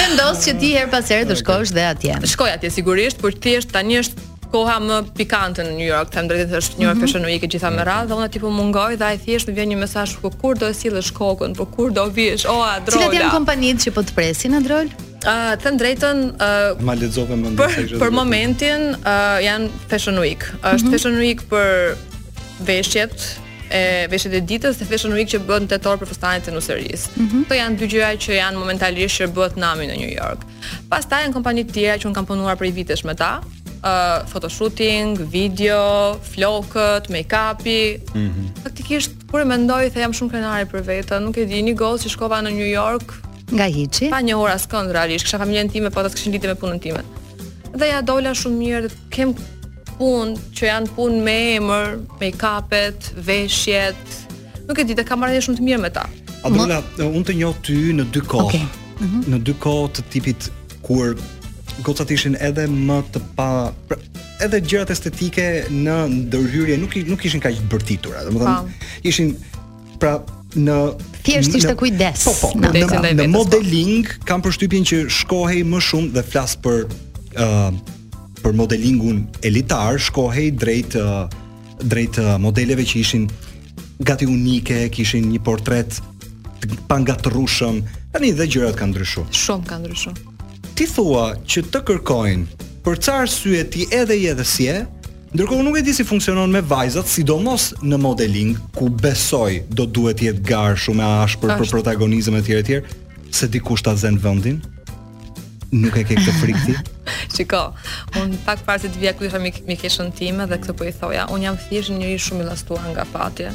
Vendos që ti herë pas here të shkosh dhe atje.
Shkoj atje sigurisht, por thjesht tani është koha më pikante në New York, them drejtën se është New York Fashion Week gjitha me radhë, dhe unë tipi po mungoj dhe ai thjesht më vjen një mesazh po kur do të sillesh kokën, po kur do vish, o Adrola.
Cilat janë kompanitë që po të presin Adrol?
Ë, uh, them drejtën, ë, uh,
ma lexova më ndonjë gjë.
Për, për momentin, ë, uh, janë Fashion Week. Është mm -hmm. Fashion Week për veshjet, e veshjet e ditës dhe fashion week që bëhet në tetor për fustanet e nuserisë. Mm -hmm. Këto janë dy gjëra që janë momentalisht që bëhet nami në New York. Pastaj janë kompani të tjera që un kam punuar prej vitesh me ta, uh, photoshooting, video, flokët, make-upi. Mm -hmm. Praktikisht kur e mendoj jam shumë krenare për veten, nuk e di, një goc që shkova në New York
nga hiçi.
Pa njohur askënd realisht, kisha familjen time, po ata s'kishin lidhje me punën time. Dhe ia dola shumë mirë, kam punë që janë punë me emër, make-upet, veshjet. Nuk e di, kam marrëdhënie shumë të mirë me ta.
Adrola, unë të njoh ty në dy kohë.
Okay. Mm -hmm.
Në dy kohë të tipit kur gocat ishin edhe më të pakta, edhe gjërat estetike në ndërhyrje nuk nuk ishin kaq të bërtitura, domethënë ishin Pra në
thjesht ishte
në,
kujdes.
Po, po,
në,
në, në, në
po.
modeling po. kam përshtypjen që shkohej më shumë dhe flas për ë uh, për modelingun elitar, shkohej drejt uh, drejt uh, modeleve që ishin gati unike, kishin një portret të pangatërrueshëm. Tani dhe gjërat kanë ndryshuar.
Shumë kanë ndryshuar.
Ti thua që të kërkojnë për ca arsye ti edhe je dhe si je, Ndërkohë unë nuk e di si funksionon me vajzat, sidomos në modeling, ku besoj do duhet të jetë garë shumë e ashpër për protagonizëm etj etj, se dikush ta zën vendin. Nuk e ke këtë frikë ti?
Shiko, un pak para se të vija këtu isha me mikeshën time dhe këtë po i thoja, un jam thjesht një njeri shumë i llastuar nga fati.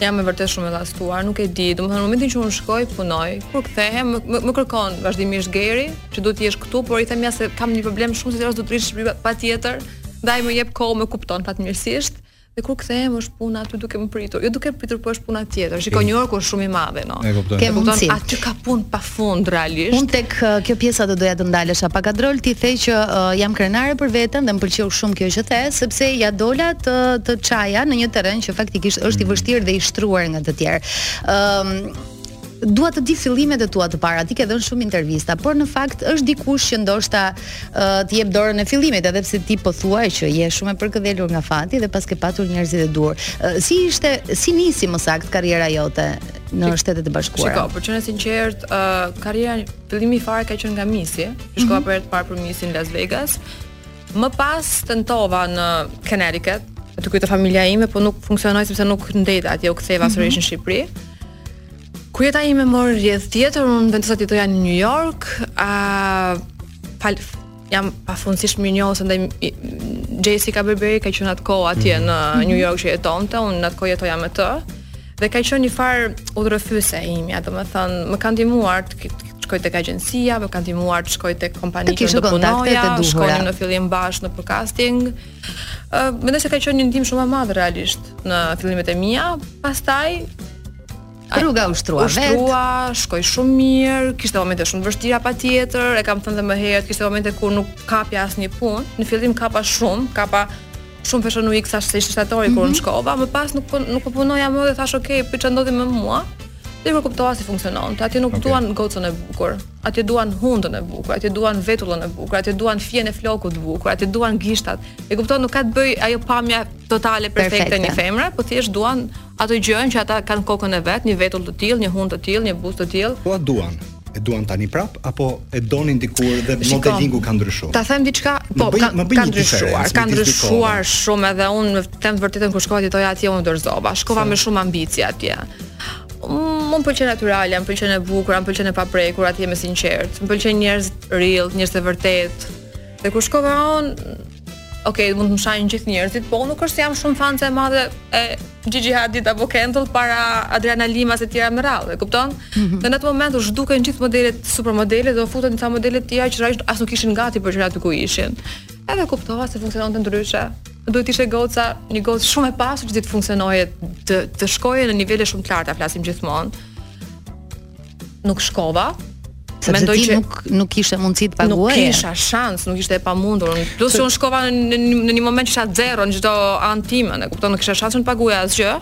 Jam me të vërtetë shumë e llastuar, nuk e di, domethënë në momentin që unë shkoj, punoj, kur kthehem, më, më, më kërkon vazhdimisht Geri, që duhet të jesh këtu, por i them ja se kam një problem shumë serioz duhet të rri në Shqipëri patjetër, dhe ai më jep kohë, më kupton fatmirësisht. Dhe kur kthehem është puna aty duke më pritur. Jo duke pritur, po është puna tjetër. Shiko New Yorku është shumë i madh, no.
E kupton.
Ke mundësi.
Aty ka punë pa fund realisht.
Unë tek kjo pjesa do doja të ndalesha pak Adrol, ti the që uh, jam krenare për veten dhe më pëlqeu shumë kjo që the, sepse ia dola të të çaja në një terren që faktikisht është i mm. vështirë dhe i shtruar nga të tjerë. Ëm um, dua të di fillimet e tua të para. Ti ke dhënë shumë intervista, por në fakt është dikush që ndoshta uh, të jep dorën e fillimit, edhe pse ti po thua që je shumë e përkëdhelur nga fati dhe paske patur njerëzit e duhur. Uh, si ishte, si nisi më saktë karriera jote në Shtetet e Bashkuara.
Shiko, për të qenë sinqert, ë uh, karriera fillimi i fare ka qenë nga Misi. Shkova mm -hmm. për herë të parë për Misin në Las Vegas. Më pas tentova në Connecticut, aty ku jeton familja ime, po nuk funksionoi sepse nuk ndejta atje u ktheva mm -hmm. sërish në Shqipëri. Kur jeta ime mori rrjedhë tjetër, unë vendosa të jetoja në New York, a uh, fal jam pafundësisht mirënjohëse ndaj Xhesika Berberi ka qenë atë kohë atje mm -hmm. në mhm. New York që jetonte, unë në atë kohë jetoja me të. Dhe ka qenë një farë udhërrëfyese imja, domethënë më ka ndihmuar të shkoj tek agjencia, më ka ndihmuar të shkoj tek
kompania
që do punoja, shkonim në fillim bashkë nëpër casting. Ë, uh, mendoj se ka qenë një ndihmë shumë e madhe realisht në fillimet e mia. Pastaj
Rruga u shtrua
vetë.
U
shtrua, shkoi shumë mirë, kishte momente shumë të vështira patjetër, e kam thënë dhe më herët, kishte momente kur nuk kapja asnjë punë. Në fillim kapa shumë, kapa shumë fashion weeks se ishte shtatori mm -hmm. kur mhm. unë shkova, më pas nuk po, nuk po punoja më dhe thashë ok, po ça ndodhi me mua. Dhe kur kuptova si funksionon, atje nuk
okay.
duan gocën e bukur, atje duan hundën e bukur, atje duan vetullën e bukur, atje duan fijen e flokut të bukur, atje duan gishtat. E kupton, nuk ka të bëjë ajo pamja totale perfekte
Perfekte.
e një femre, po thjesht duan Atë gjënë që ata kanë në kokën e vet, një vetull të tillë, një hundë të tillë, një buzë të tillë.
Po a duan? e duan tani prap apo e donin dikur dhe modelingu ka ndryshuar.
Ta them diçka, po ka, ka ndryshuar, ka ndryshuar shumë edhe unë të them të vërtetën kur shkova të jetoja atje u dorëzova, shkova me shumë ambicie atje. Mua më pëlqen natyralja, më pëlqen e bukura, më pëlqen e paprekur, të jemi të sinqertë. Më pëlqen njerëz real, njerëz të vërtetë. Dhe kur shkova unë Ok, mund të më shajnë gjithë njerëzit, po nuk është se jam shumë fanse e madhe e Gigi Hadid apo Kendall para Adriana Limas e të tjera me radhë, kupton? Mm -hmm. Dhe në atë moment u zhdukën gjithë modelet, supermodelet dhe u futën disa modele të tjera që right as nuk ishin gati për gjërat ku ishin. Edhe kuptova se funksiononte ndryshe. Duhet të ishe goca, një gocë shumë e pasur që të funksionoje të të shkoje në nivele shumë të larta, flasim gjithmonë. nuk shkova,
Sepse
mendoj
ti
që
nuk nuk kishte mundësi të paguaje.
Nuk kisha shans, nuk ishte e pamundur. Plus që unë shkova në në një moment që isha zero në çdo anë timen, e kupton, nuk kisha shans të paguaja asgjë,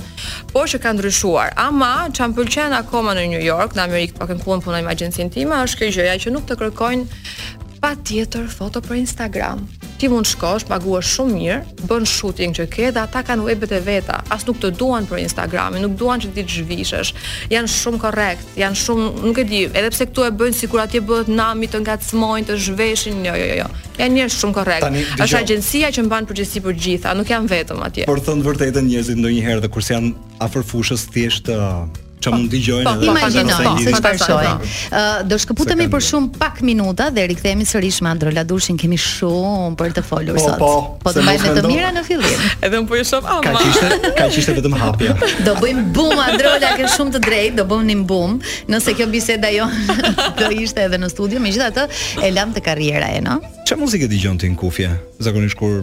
por që ka ndryshuar. Ama ça më pëlqen akoma në New York, në Amerikë, të paktën ku unë punoj me agjencinë time, është kjo gjëja që nuk të kërkojnë Patjetër foto për Instagram. Ti mund të shkosh, paguhesh shumë mirë, bën shootin që ke dhe ata kanë webet e veta, as nuk të duan për Instagramin, nuk duan që ti të zhvishesh. Janë shumë korrekt, janë shumë, nuk e di, edhe pse këtu e bëjnë sikur atje bëhet nami të ngacmojnë, të zhveshin, jo, jo, jo, jo. Janë njerëz shumë korrekt. Është agjencia që mban përgjegjësi për gjitha, nuk jam vetëm atje.
Por thënë të vërtetën njerëzit ndonjëherë dhe kur s'janë afër fushës thjesht Që mund të dëgjojnë
po,
edhe
po,
imagjinojnë
si
çfarë
shohin.
Ë do shkëputemi për shumë pak minuta dhe rikthehemi sërish me Adrola Dushin, kemi shumë për të folur
po,
sot.
Po,
po,
po
të bëjmë të mira në fillim.
Edhe un po ju shoh ama.
Kaq ishte, kaq ishte vetëm hapja.
Do bëjë bum Adrola, ke shumë të drejtë, do bënim bum, nëse kjo biseda jo do ishte edhe në studio, megjithatë e lam të karriera e, no?
Çfarë muzikë dëgjon ti në kufje? Zakonisht kur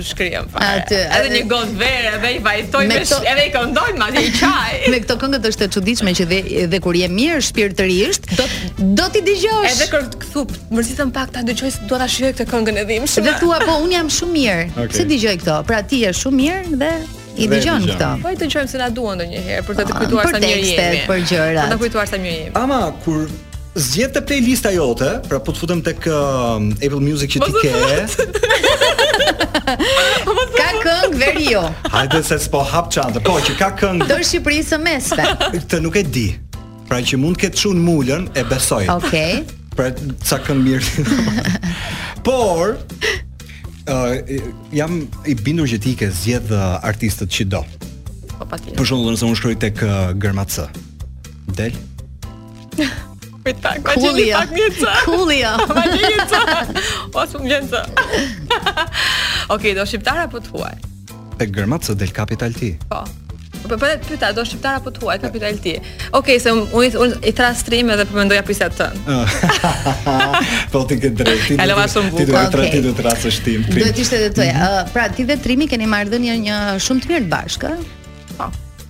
shkrijem fare.
Aty,
edhe një gotë verë, edhe i vajtoj
me,
me
këto,
edhe i këndoj me të qarë.
me këto këngët është e çuditshme që dhe, dhe kur je mirë shpirtërisht, do do t'i dëgjosh.
Edhe kur thua, mërzitem pak ta dëgjoj se do ta shijoj këtë këngën e dhimbshme.
Dhe thua po un jam shumë mirë.
Okay.
Si dëgjoj këto. Pra ti je shumë mirë dhe I dëgjon këto.
Po i dëgjojmë se na duhen ndonjëherë për të të
ah,
kujtuar sa mirë jemi.
Për gjërat.
Për të kujtuar sa mirë jemi.
Ama kur zgjedh te playlista jote, pra po të futem tek uh, Apple Music që ti ke.
ka këngë veriu.
Hajde se s'po hap çantën. Po që ka këngë.
Të Shqipërisë së Mesme.
Këtë nuk e di. Pra që mund të ketë Çun Mulën e besoj.
Okej. Okay.
Pra ca këngë mirë. Por uh, jam i bindur që ti i ke zgjedh uh, artistët që do.
Po patjetër.
Për shembull, nëse unë shkruaj tek uh, gërma C. Del.
Me ta, ka që
një
pak një të
Kuli jo
Ma një një të O, së më gjenë të Oke, do shqiptar apo të huaj
Tek gërma C del Capital T.
Po. Po po pyeta do shqiptar apo të huaj Capital T. Okej, okay, se unë un, i thashë Trim edhe po mendoja prisja të tën.
po ti ke drejt. Ti
do
të tra
okay.
ti do të thashë Trim.
Do të ishte edhe të. Mm -hmm. uh, pra ti dhe Trimi keni marrëdhënie një, një shumë të mirë bashkë.
Po.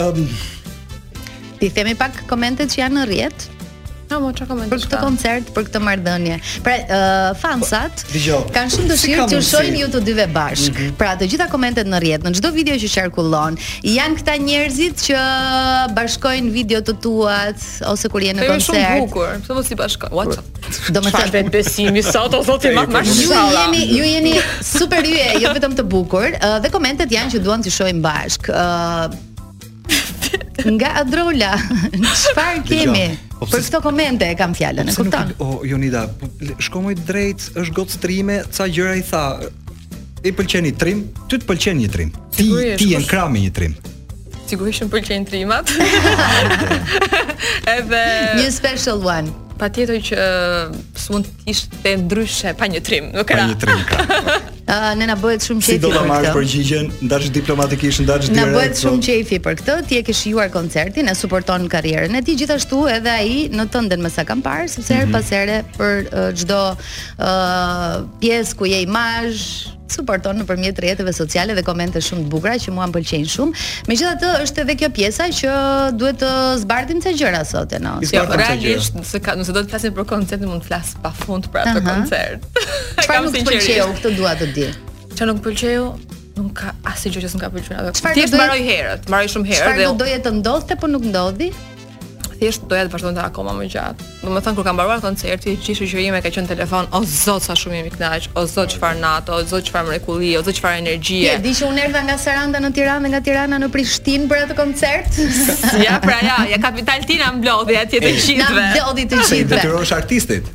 Ëm
um,
T'i
themi pak komentet që janë në rrjet?
Ha, mo, që komentet
Për këtë koncert, për këtë marrëdhënie Pra, uh, fansat
po,
Kanë shumë dëshirë
t'ju
shojnë ju të dyve bashk mm -hmm. Pra, të gjitha komentet në rrjet Në çdo video që qarkullon Janë këta njerëzit që bashkojnë videot e tuat Ose kur jeni në
koncert Po shumë bukur Për
shumë bukur
Domethënë
vetë
besimi sot o zoti më
më
ju
jeni ju jeni super yje, jo vetëm të bukur uh, dhe komentet janë që duam t'i shohim bashk. Uh, nga Adrola, çfarë kemi?
Po
për këto komente e kam fjalën, e
po
kupton?
O Jonida, po, shko moj drejt, është goc trime, ca gjëra i tha. I pëlqen i trim? Ty të pëlqen një trim? Ti ti je në krah me një trim.
Sigurisht që më pëlqejnë trimat. Edhe
një special one.
Patjetër që uh, s'mund të ishte ndryshe pa një trim, nuk
e
ra.
Pa një trim ka.
uh, ne na bëhet shumë
qejfi
për
këtë. Si
do
ta
marr
përgjigjen, ndash diplomatikisht, ndash direkt.
Na bëhet shumë
po.
qejfi për këtë, ti e ke shijuar koncertin, e suporton karrierën e tij, gjithashtu edhe ai në tënden me sa kam parë, sepse mm -hmm. her mhm. pas here për çdo uh, uh, pjesë ku je imazh, suporton nëpërmjet rrjeteve sociale dhe komente shumë të bukura që mua më pëlqejnë shumë. Megjithatë është edhe kjo pjesa që duhet të zbardhim ca gjëra sot
Eno.
Jo, realisht nëse ka nëse do të flasim për koncertin mund të flas pafund për atë koncert.
Çfarë nuk pëlqeu këtë dua të di.
Çfarë nuk pëlqeu? nuk ka asnjë gjë që s'më ka pëlqyer. Thjesht mbaroi herët, mbaroi shumë herët.
Çfarë do doje të ndodhte po nuk ndodhi?
thjesht doja të vazhdonte akoma më gjatë. Domethënë kur ka mbaruar koncerti, gjithë shoqëria ime ka qenë telefon, o zot sa shumë jemi kënaq, o zot çfarë natë, o zot çfarë mrekulli, o zot çfarë energjie.
Ti e di që unë erdha nga Saranda në Tiranë dhe nga Tirana në Prishtinë për atë koncert.
ja, pra ja, ja Capital T na mblodhi atje të gjithëve.
Na
mblodhi të
gjithëve.
Detyrosh artistit.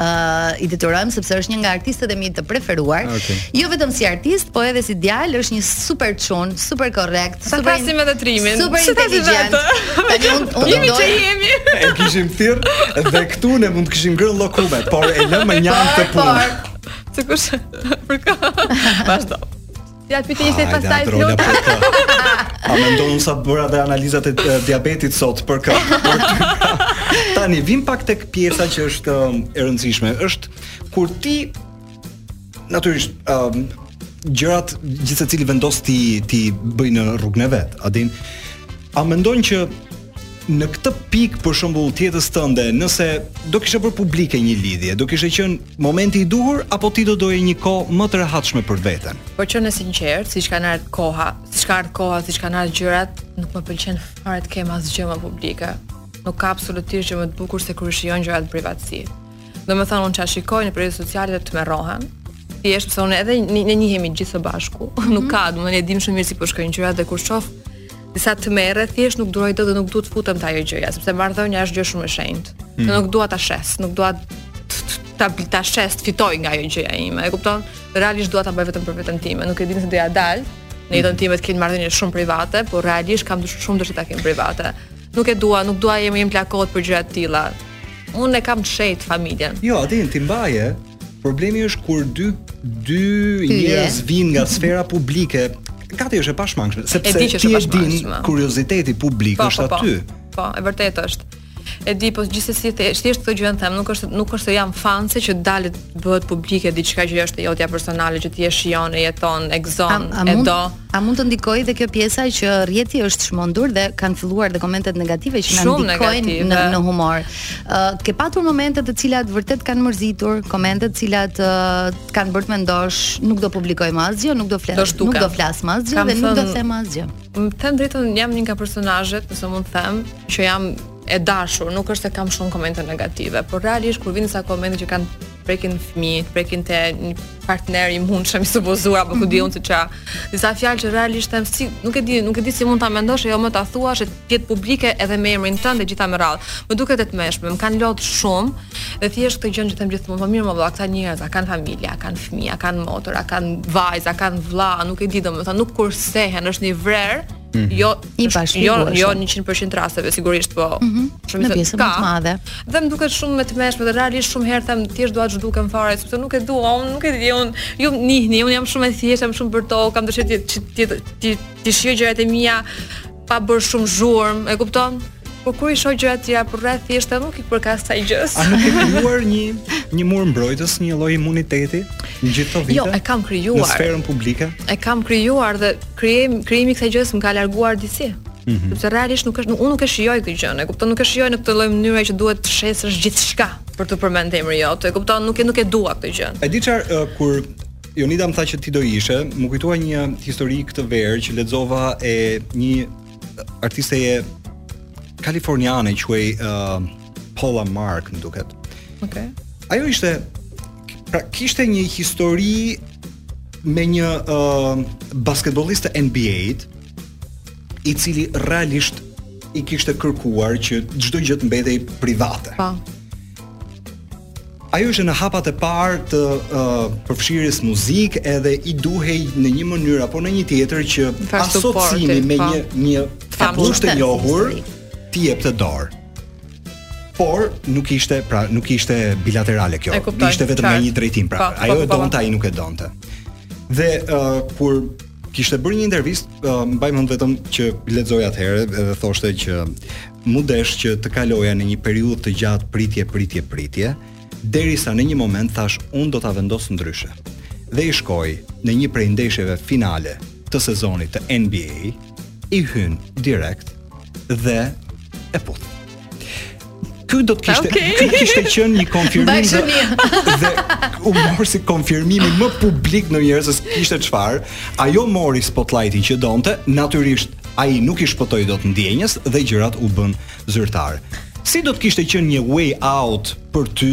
uh, i detyrohem sepse është një nga artistët e mi të preferuar.
Ah, okay.
Jo vetëm si artist, po edhe si djalë, është një super çun, super korrekt,
Ta
super
pasim edhe trimin.
Super inteligjent. Tani unë unë
jemi që jemi.
E kishim thirr dhe këtu ne mund të kishim ngrënë llokume, por e lëmë mënjanë
atë
punë.
Të kush? Për kë? Vazhdo. Ja ti ishte
ah,
pastaj
flot. A mendon sa bëra dhe analizat e eh, diabetit sot për kë? Tani vim pak tek pjesa që është eh, e rëndësishme. Është kur ti natyrisht um, gjërat gjithsecili vendos t'i, t'i bëjë në rrugën e vet. A din? A mendon që Në këtë pikë për shembull të jetës tënde, nëse do kishe bërë publike një lidhje, do kishe qenë momenti i duhur apo ti do doje një kohë më të rehatshme për veten?
Për të qenë e sinqertë, siç kanë ardhur koha, siç ka ardhur koha, siç kanë ardhur gjërat, nuk më pëlqen fare të kem asgjë më publike. Nuk ka absolutisht gjë më të bukur se kur shijon gjërat në privatësi. Domethënë unë çfarë shikoj në rrjetet sociale dhe tmerrohem, thjesht pse unë edhe ne njihemi gjithë së bashku. Mm -hmm. Nuk ka, domethënë e dimë shumë mirë si po shkojnë gjërat dhe kur shoh Disa tmerre, thjesht nuk duroj dot dhe nuk dua të futem te ajo gjëja, sepse marrëdhënia është gjë shumë e shenjtë. Mm. Nuk dua ta shes, nuk dua ta ta shes të fitoj nga ajo gjëja ime. E kupton? Realisht dua ta bëj vetëm për veten time, nuk e di nëse do ia dal. Në jetën time të kem marrëdhënie shumë private, por realisht kam shumë dëshirë ta kem private. Nuk e dua, nuk dua emri im të lakohet për gjëra të tilla. Unë e kam të shenjtë familjen.
Jo, atë ti mbaje, Problemi është kur dy dy njerëz vijnë nga sfera publike, gati është e pashmangshme, sepse ti
e
din kurioziteti publik po, është po, po. aty.
Po, po, e vërtetë është. E di, po gjithsesi thjesht këtë gjë them, nuk është nuk është se jam fanse që të dalë, të bëhet publike diçka që është jotja personale që ti e shijon, e jeton, e gëzon, e do.
A mund të ndikojë dhe kjo pjesa që rrjeti është çmendur dhe kanë filluar dhe komentet negative që na ndikojnë në në humor. Ë uh, ke patur momente të cilat vërtet të kanë mërzitur, komente të cilat uh, të kanë bërë të mendosh, nuk do publikoj më asgjë, nuk do flas, nuk do flas më asgjë dhe nuk do them më asgjë.
Të them të drejtën, jam një nga personazhet, nëse mund të them, që jam e dashur, nuk është se kam shumë komente negative, por realisht kur vijnë ca komente që kanë prekin fëmijët, prekin te një partner i mundshëm i supozuar apo ku di unë se ça. Disa fjalë që realisht them si nuk e di, nuk e di si mund ta mendosh e jo më ta thuash e të jetë publike edhe me emrin tënd e gjitha me radhë. Më duket e tmerrshme, më kanë lodh shumë dhe thjesht këtë gjë që them gjithmonë, po mirë mo vëlla, këta njerëz a kanë familje, a kanë fëmijë, a kanë motër, a kanë vajzë, a kanë vëlla, nuk e di domethënë, nuk kursehen, është një vrer Mhm. Jo,
i bash,
jo, jo 100% rasteve sigurisht, po. Mhm.
Shumë
te
pjesa më të madhe.
Dhe më duket shumë më e tmerrshme, dhe realisht shumë herë them thjesht dua të zhdukem fare, sepse nuk e dua, unë nuk e di, unë ju më njihni, unë jam shumë e thjeshtë, jam shumë bërto, kam dëshirë ti ti ti ti shijoj gjërat e mia pa bër shumë zhurmë, e kupton? Po kur i shoh gjërat tjera për rreth thjesht edhe nuk i përkas asaj gjëje.
A nuk ke krijuar një një mur mbrojtës, një lloj imuniteti në gjithë këto vite?
Jo, e kam krijuar.
Në sferën publike.
E kam krijuar dhe krijim krijimi i kësaj gjëje më ka larguar disi. Mm -hmm. Sepse realisht nuk është unë nuk e shijoj këtë gjë, e kupton, nuk e shijoj në këtë lloj mënyre që duhet të shesësh gjithçka për të përmendur emrin jot, e kupton, nuk e nuk e dua këtë gjë.
E di çfarë uh, kur Jonida më tha që ti do ishe, më kujtua një histori këtë verë që lexova e një artisteje kaliforniane quhej uh, Paula Mark, më duket.
Okej. Okay.
Ajo ishte pra kishte një histori me një uh, basketbollist të NBA-it i cili realisht i kishte kërkuar që çdo gjë të mbetej private.
Po.
Ajo ishte në hapat e parë të uh, përfshirjes në muzikë edhe i duhej në një mënyrë apo në një tjetër që asociimi me
po.
një një famush të njohur t'i jepte dorë. Por nuk ishte pra nuk ishte bilaterale kjo.
Kuptoj,
ishte vetëm në një drejtim pra.
Pa, po,
ajo
po,
e donte, ai nuk e donte. Dhe uh, kur kishte bërë një intervistë, uh, mbaj mend vetëm që lexoj atëherë edhe thoshte që Mu desh që të kaloja në një periudhë të gjatë pritje, pritje, pritje, derisa në një moment thashë unë do ta vendos ndryshe. Dhe i shkoi në një prej ndeshjeve finale të sezonit të NBA, i hyn direkt dhe e puth. Ky do të kishte
okay.
ky kishte qenë një konfirmim dhe, dhe u mor si konfirmimi më publik në njerëz se kishte çfarë. Ajo mori spotlightin që donte, natyrisht Ai nuk i shpëtoi dot ndjenjës dhe gjërat u bënë zyrtare. Si do të kishte qenë një way out për ty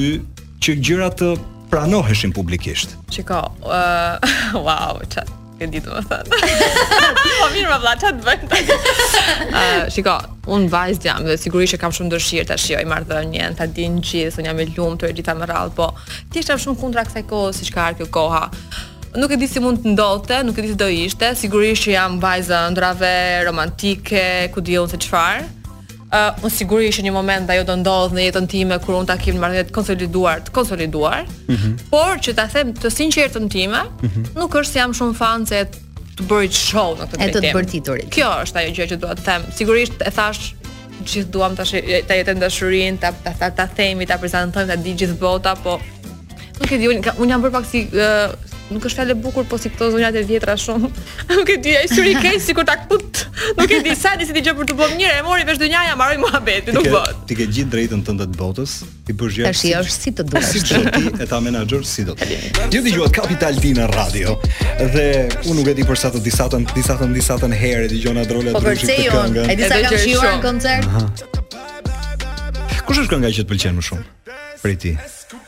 që gjërat të pranoheshin publikisht?
Shiko, uh, wow, ça të. E di të më thënë. Po mirë mo vlla, ça të bëjmë tani. Uh, shiko, unë vajzë jam dhe sigurisht që kam shumë dëshirë ta shijoj marrëdhënien, ta dinë gjithë, unë jam e lumtur e gjitha me radhë, po thjesht jam shumë kundra kësaj kohe siç ka ardhur koha. Uh, Nuk e di si mund të ndodhte, nuk e di si do ishte. Sigurisht që jam vajzë e ëndrrave romantike, ku di unë se çfarë. Ë, uh, unë sigurisht që një moment ajo do ndodhë në jetën time kur unë ta kem një marrëdhënie të konsoliduar, të konsoliduar. Mm -hmm. Por që ta them të sinqertën time, mm -hmm. nuk është se jam shumë fanse e të bërit show në këtë drejtim.
E të bërtiturit.
Kjo është ajo gjë që dua të them. Sigurisht e thashë gjithë duam tash ta jetojmë dashurinë, ta ta ta, ta themi, ta prezantojmë, ta dijë gjithë bota, po Nuk e di, unë unë jam bërë pak si uh, nuk është fjalë e bukur, po si këto zonjat e vjetra shumë. nuk e di, ai syri i keq sikur ta këput. Nuk e di sa nis ti një gjë për të bërë mirë, e mori vesh dynjaja, mbaroi muhabeti, nuk bëhet.
Ti ke gjithë të drejtën tënde të botës, t'i bësh
gjërat ashtu si të duash.
Si ti e ta menaxhon si do. Ju dëgjuat Capital T në radio dhe unë nuk e di për të disatën të disatën të disatën herë dëgjon Adrola
po,
Dushi
këtë
këngë.
Po
përse jo,
e di sa
e
kam shijuar në koncert.
Kush është kënga që të pëlqen më shumë? prej tij.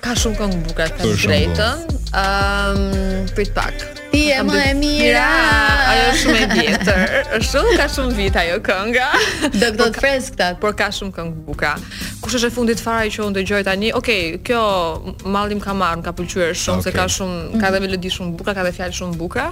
Ka shumë këngë të bukura
të
drejtën. Ëm, um, prit pak.
Ti je më e mira.
Ajo është shumë e vjetër. Është shumë ka shumë vite ajo kënga.
Do të të freskta,
por ka shumë këngë të bukura. Kush është e fundit fare që unë dëgjoj tani? Okej, okay, kjo Malli m'ka marrë, m'ka pëlqyer shumë okay.
se
ka shumë, ka edhe melodi shumë të bukura, ka edhe fjalë shumë të
bukura.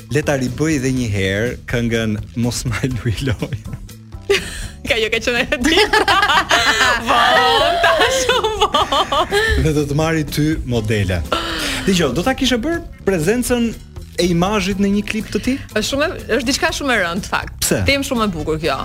Le ta ribëjë edhe një herë këngën Mos ma luj
lojë. Ajo ka qenë e di. Po, ta shumë po.
Dhe do të marrë ty modele. Dëgjo, do ta kishe bërë prezencën e imazhit në një klip të tij?
Është shumë është diçka shumë e rëndë në fakt.
Pse?
Temë shumë e bukur kjo.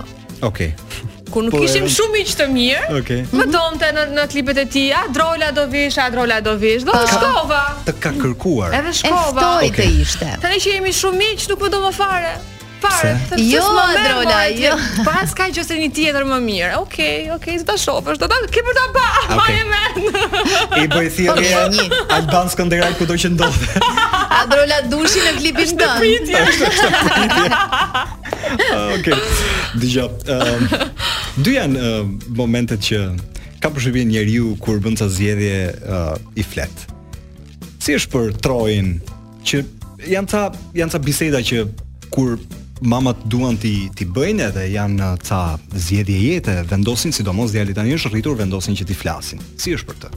Okej. Okay.
Kur nuk ishim
po,
shumë miq të mirë,
okay.
më donte në në klipet e tij, Adrola do vish, Adrola do vish. Do shkova.
Të ka kërkuar.
Edhe shkova.
E ftoi okay.
të
ishte.
Tani që jemi shumë miq, nuk më do më fare. Fare.
Jo, Adrola, jo.
Paska gjetur një tjetër më të mirë. Okej, okay, okej, okay, do ta shofësh, do ta ke për ta parë. Okay.
Ma
e
I bëj thirrje
po,
Alban Skënderaj kudo që ndodhet.
Adrola Dushi në klipin tënd. Është në pritje.
Ah, okay. Dëgjo, um, dy janë uh, momentet që kam përshtypjen njeriu kur bën ca zgjedhje uh, i flet. Si është për Troin që janë ca janë ca biseda që kur mamat duan t'i t'i bëjnë edhe janë uh, ca zgjedhje jete, vendosin sidomos djali tani është rritur vendosin që t'i flasin. Si është për të?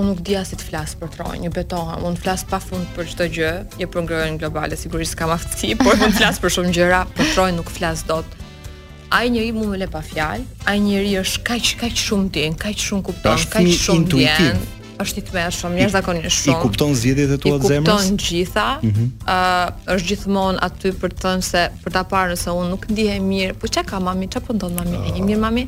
Unë nuk di as si të flas për Troin, ju betohem. Unë flas pa fund për çdo gjë, jo për ngrohjen globale, sigurisht kam aftësi, por unë flas për shumë gjëra, për Troin nuk flas dot. Ai njeri mua më lë pa fjalë, ai njeri është kaq kaq shumë di, kaq shumë kupton, kaq shumë
intuitiv.
Është i tmerrshëm, jashtëzakonisht shumë.
I kupton zgjedhjet e tua të zemrës?
I kupton të gjitha. Ëh, mm -hmm. uh, është gjithmonë aty për të thënë se për ta parë nëse unë nuk ndihem mirë, po çka ka mami, çfarë po ndodh mami? Uh... Mirë mami.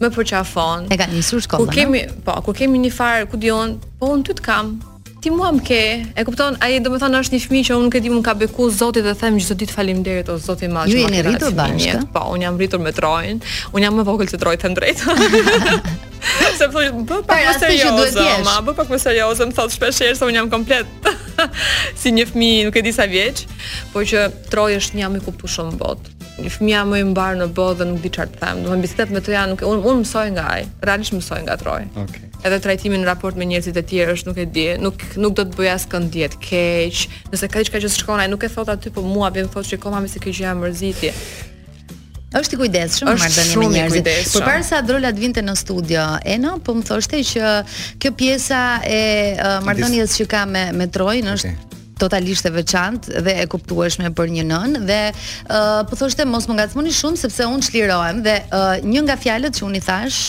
më përqafon.
E ka nisur shkollën. Ku
kemi, a? po, ku kemi një far, ku dion, po unë ty të kam. Ti mua më ke. E kupton? Ai domethënë është një fëmijë që unë nuk e di, më ka beku Zoti dhe them çdo ditë faleminderit o Zoti i madh.
Ju jeni rritur bashkë.
Po, unë jam rritur me Trojin. Unë jam më vogël se Troj them të drejt. Se po bë pak më serioze, ma bë pak më serioze, më thot shpesh herë se unë jam komplet si një fëmijë, nuk e di sa vjeç, por që Troj është fëmija më i kuptueshëm në bot. Fëmija më i mbarë në botë dhe nuk di çfarë të them. Domethënë bisedat me të janë nuk unë un mësoj nga ai. Realisht mësoj nga Troj.
Okej. Okay.
Edhe trajtimi në raport me njerëzit e tjerë është nuk e di, nuk nuk do të bëj askënd të ndihet keq. Nëse ka diçka që shkon ai nuk e thot aty, po mua vjen më thotë shiko mami se kjo gjë më mërziti.
Është i kujdesshëm
në
marrëdhënie me njerëzit. Përpara se Adrola të vinte në studio, Eno po më thoshte që kjo pjesa e uh, marrëdhënies që ka me me Trojin është
okay
totalisht e veçantë dhe e kuptueshme për një nënë dhe uh, po thoshte mos më ngacmoni shumë sepse unë çlirohem dhe uh, një nga fjalët që unë i thash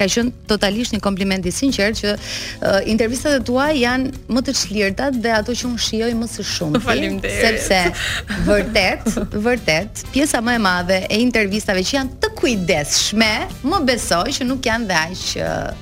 ka qenë totalisht një kompliment i sinqert që uh, intervistat e tua janë më të çlirtat dhe ato që unë shijoj më së shumti.
Faleminderit.
Sepse vërtet, vërtet, pjesa më e madhe e intervistave që janë të kujdesshme, më besoj që nuk janë dhe aq
uh,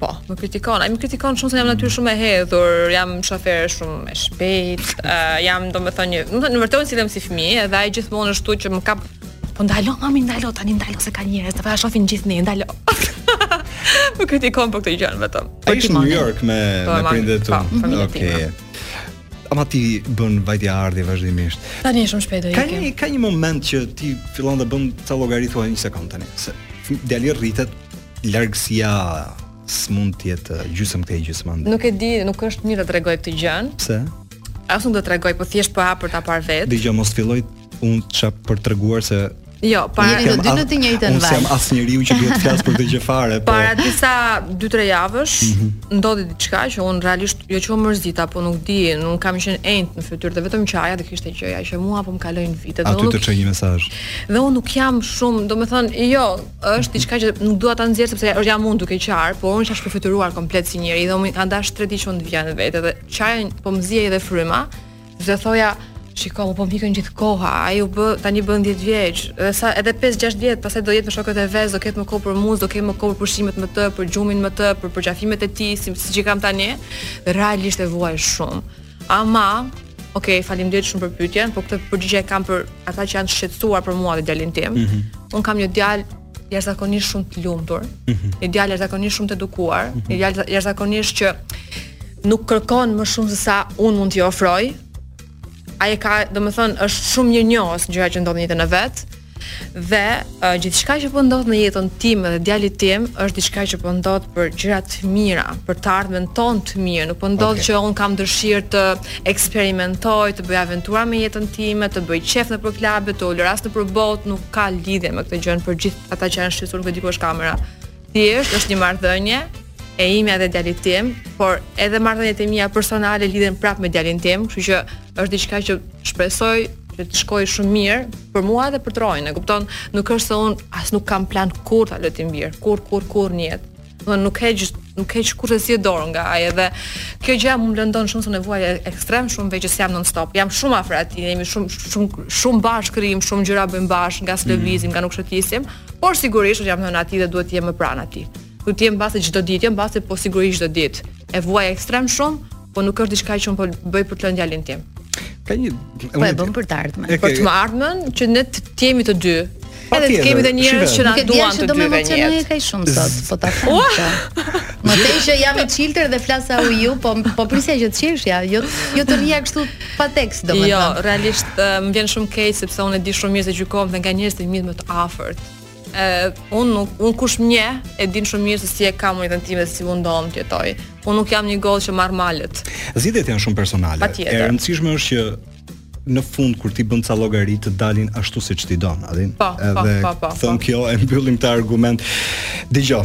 Po,
më kritikon. Ai më kritikon shumë se jam natyrë shumë e hedhur, jam shofere shumë e shpejt, uh, jam domethënë një, domethënë vërtet sillem si fëmijë, edhe ai gjithmonë është që më kap Po ndalo, mami ndalo, tani ndalo se ka njerëz, të po na shohin gjithë ne, ndalo. më kritikon për këtë gjë vetëm.
Ai është në New York me
po,
me prindet tu.
Po,
Okej. Ama ti bën vajtje-ardhje vazhdimisht.
Tani shumë shpejt do
ikim.
Ka
një ka një moment që ti fillon dhe bën ca llogari thua një sekond tani. Se djali rritet, largësia s'mund të jetë gjysmë këtej gjysmë andej.
Nuk e di, nuk është mirë të tregoj këtë gjë.
Pse?
As unë do të tregoj, po thjesht po hap për ta parë vetë.
Dëgjo mos filloj un ça po tregoja se
Jo, po
jemi të dy në të njëjtën valë.
Unë s'jam
as
njeriu që duhet të flas për këtë gjë fare, po.
Para disa 2-3 javësh
mm -hmm.
ndodhi diçka që unë realisht jo që u mërzita, po nuk di, nuk kam qenë ënjt në fytyrë dhe vetëm qaja dhe ishte gjëja që mua po më kalojnë vitet.
Aty të çoj një mesazh.
Dhe unë nuk jam shumë, domethënë, jo, është diçka që nuk dua ta nxjerr sepse është jam unë duke qarë, por unë isha shpërfytyruar komplet si njeri dhe m'u kan dash 3 ditë që unë të vij në vete dhe qaja po më zihej edhe fryma. Dhe thoja, shiko, po më ikën gjithë koha, ai u bë tani bën 10 vjeç, edhe sa edhe 5-6 vjet, pastaj do jetë me shokët e vet, s'do ketë më kohë për mua, s'do ketë më kohë për pushimet me të, për gjumin me të, për përqafimet e tij, si siç i kam tani, realisht e vuaj shumë. Ama, ok, faleminderit shumë për pyetjen, por këtë përgjigje e kam për ata që janë shqetësuar për mua dhe djalin tim. Mm -hmm. Un kam një djalë jashtëzakonisht shumë të lumtur, mm -hmm. një djalë jashtëzakonisht shumë të edukuar, mm -hmm. një djalë jashtëzakonisht që nuk kërkon më shumë se sa un mund t'i ofroj. Ai ka, domethënë, është shumë mirënjohës për gjërat që ndodhin në jetën e vet. Dhe uh, gjithçka që po ndodh në jetën time dhe djalit tim është diçka që po ndodh për gjëra të mira, për të ardhmen tonë të mirë. Nuk po ndodh
okay.
që un kam dëshirë të eksperimentoj, të bëj aventura me jetën time, të bëj qef nëpër klabe, të ulëras nëpër botë, nuk ka lidhje me këtë gjë për gjithë ata që janë shqetësuar, nuk e di ku është kamera. Thjesht është një marrëdhënie e imja dhe djalit tim, por edhe marrëdhëniet e mia personale lidhen prapë me djalin tim, kështu që është diçka që shpresoj që të shkojë shumë mirë për mua dhe për Trojin, e kupton? Nuk është se un as nuk kam plan kurrë ta lë tim bir, kurr kurr kurr në jetë. Do nuk heq nuk heq kurrsesi dorë nga ai edhe kjo gjë më lëndon shumë se e vuaj ekstrem shumë veç se jam non stop. Jam shumë afër atij, jemi shumë shumë shumë bashkë rrim, shumë gjëra bëjmë bashkë, nga mm. lëvizim, nga ku shëtisim, Por sigurisht unë jam nëna e tij dhe duhet të jem më pranë atij. Duhet të jem mbase çdo ditë, jo mbase po sigurisht çdo ditë. E vuaj ekstrem shumë, po nuk është diçka që un po bëj për të lënë djalin tim.
Ka një
Po e bën për të ardhmen.
Okay.
Për të ardhmen që ne të jemi të dy. Pa edhe të kemi dhe njerëz që na duan të dy ve.
Nuk
e
kaj shumë sot, po ta them. Më the që jam e çiltër dhe flas aq ju, po po prisja që të qeshja, jo jo të rrija kështu Pa tekst domethënë.
Jo, realisht më vjen shumë keq sepse unë e di shumë mirë se gjykohem dhe nga njerëz të mi më të afërt. Ë unë nuk unë kush më njeh e din shumë mirë se si e kam jetën time si mundohem të jetoj. Unë nuk jam një goc që marr malet.
Zgjidhjet janë shumë personale.
Pa
e rëndësishme është që në fund kur ti bën ca llogari të dalin ashtu siç ti don, a din?
Po, po, po, po.
Thon kjo e mbyllim këtë argument. Dgjoj.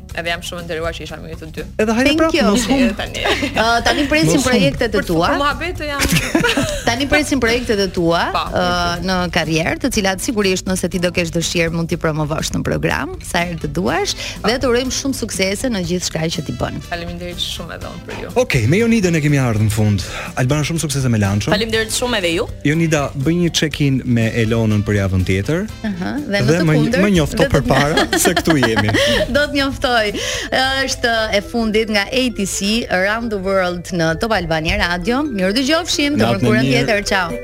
Edhe
jam
shumë e
nderuar që isha me ju të dy.
Edhe hajde prapë mos
humb tani.
Ë tani presim projektet e tua.
Po muhabet të jam.
Tani presim projektet e tua
po,
po, po. në karrierë, të cilat sigurisht nëse ti do kesh dëshirë mund t'i promovosh në program sa herë të duash dhe të urojmë shumë suksese në gjithçka që ti bën.
Faleminderit shumë edhe. për ju.
Okej, okay, me Jonidën kemi ardhur në fund. Albana shumë suksese me Lanço.
Faleminderit shumë edhe ju.
Jonida, bëj një check-in me Elonën për javën tjetër.
Ëh, uh -huh,
dhe,
dhe
më
kundër.
Më njofto përpara se këtu jemi.
Do të njoftoj. Është e fundit nga ATC Around the World në Top Albania Radio. Mirudëgjofshim, të mërkurën tjetër. Ciao.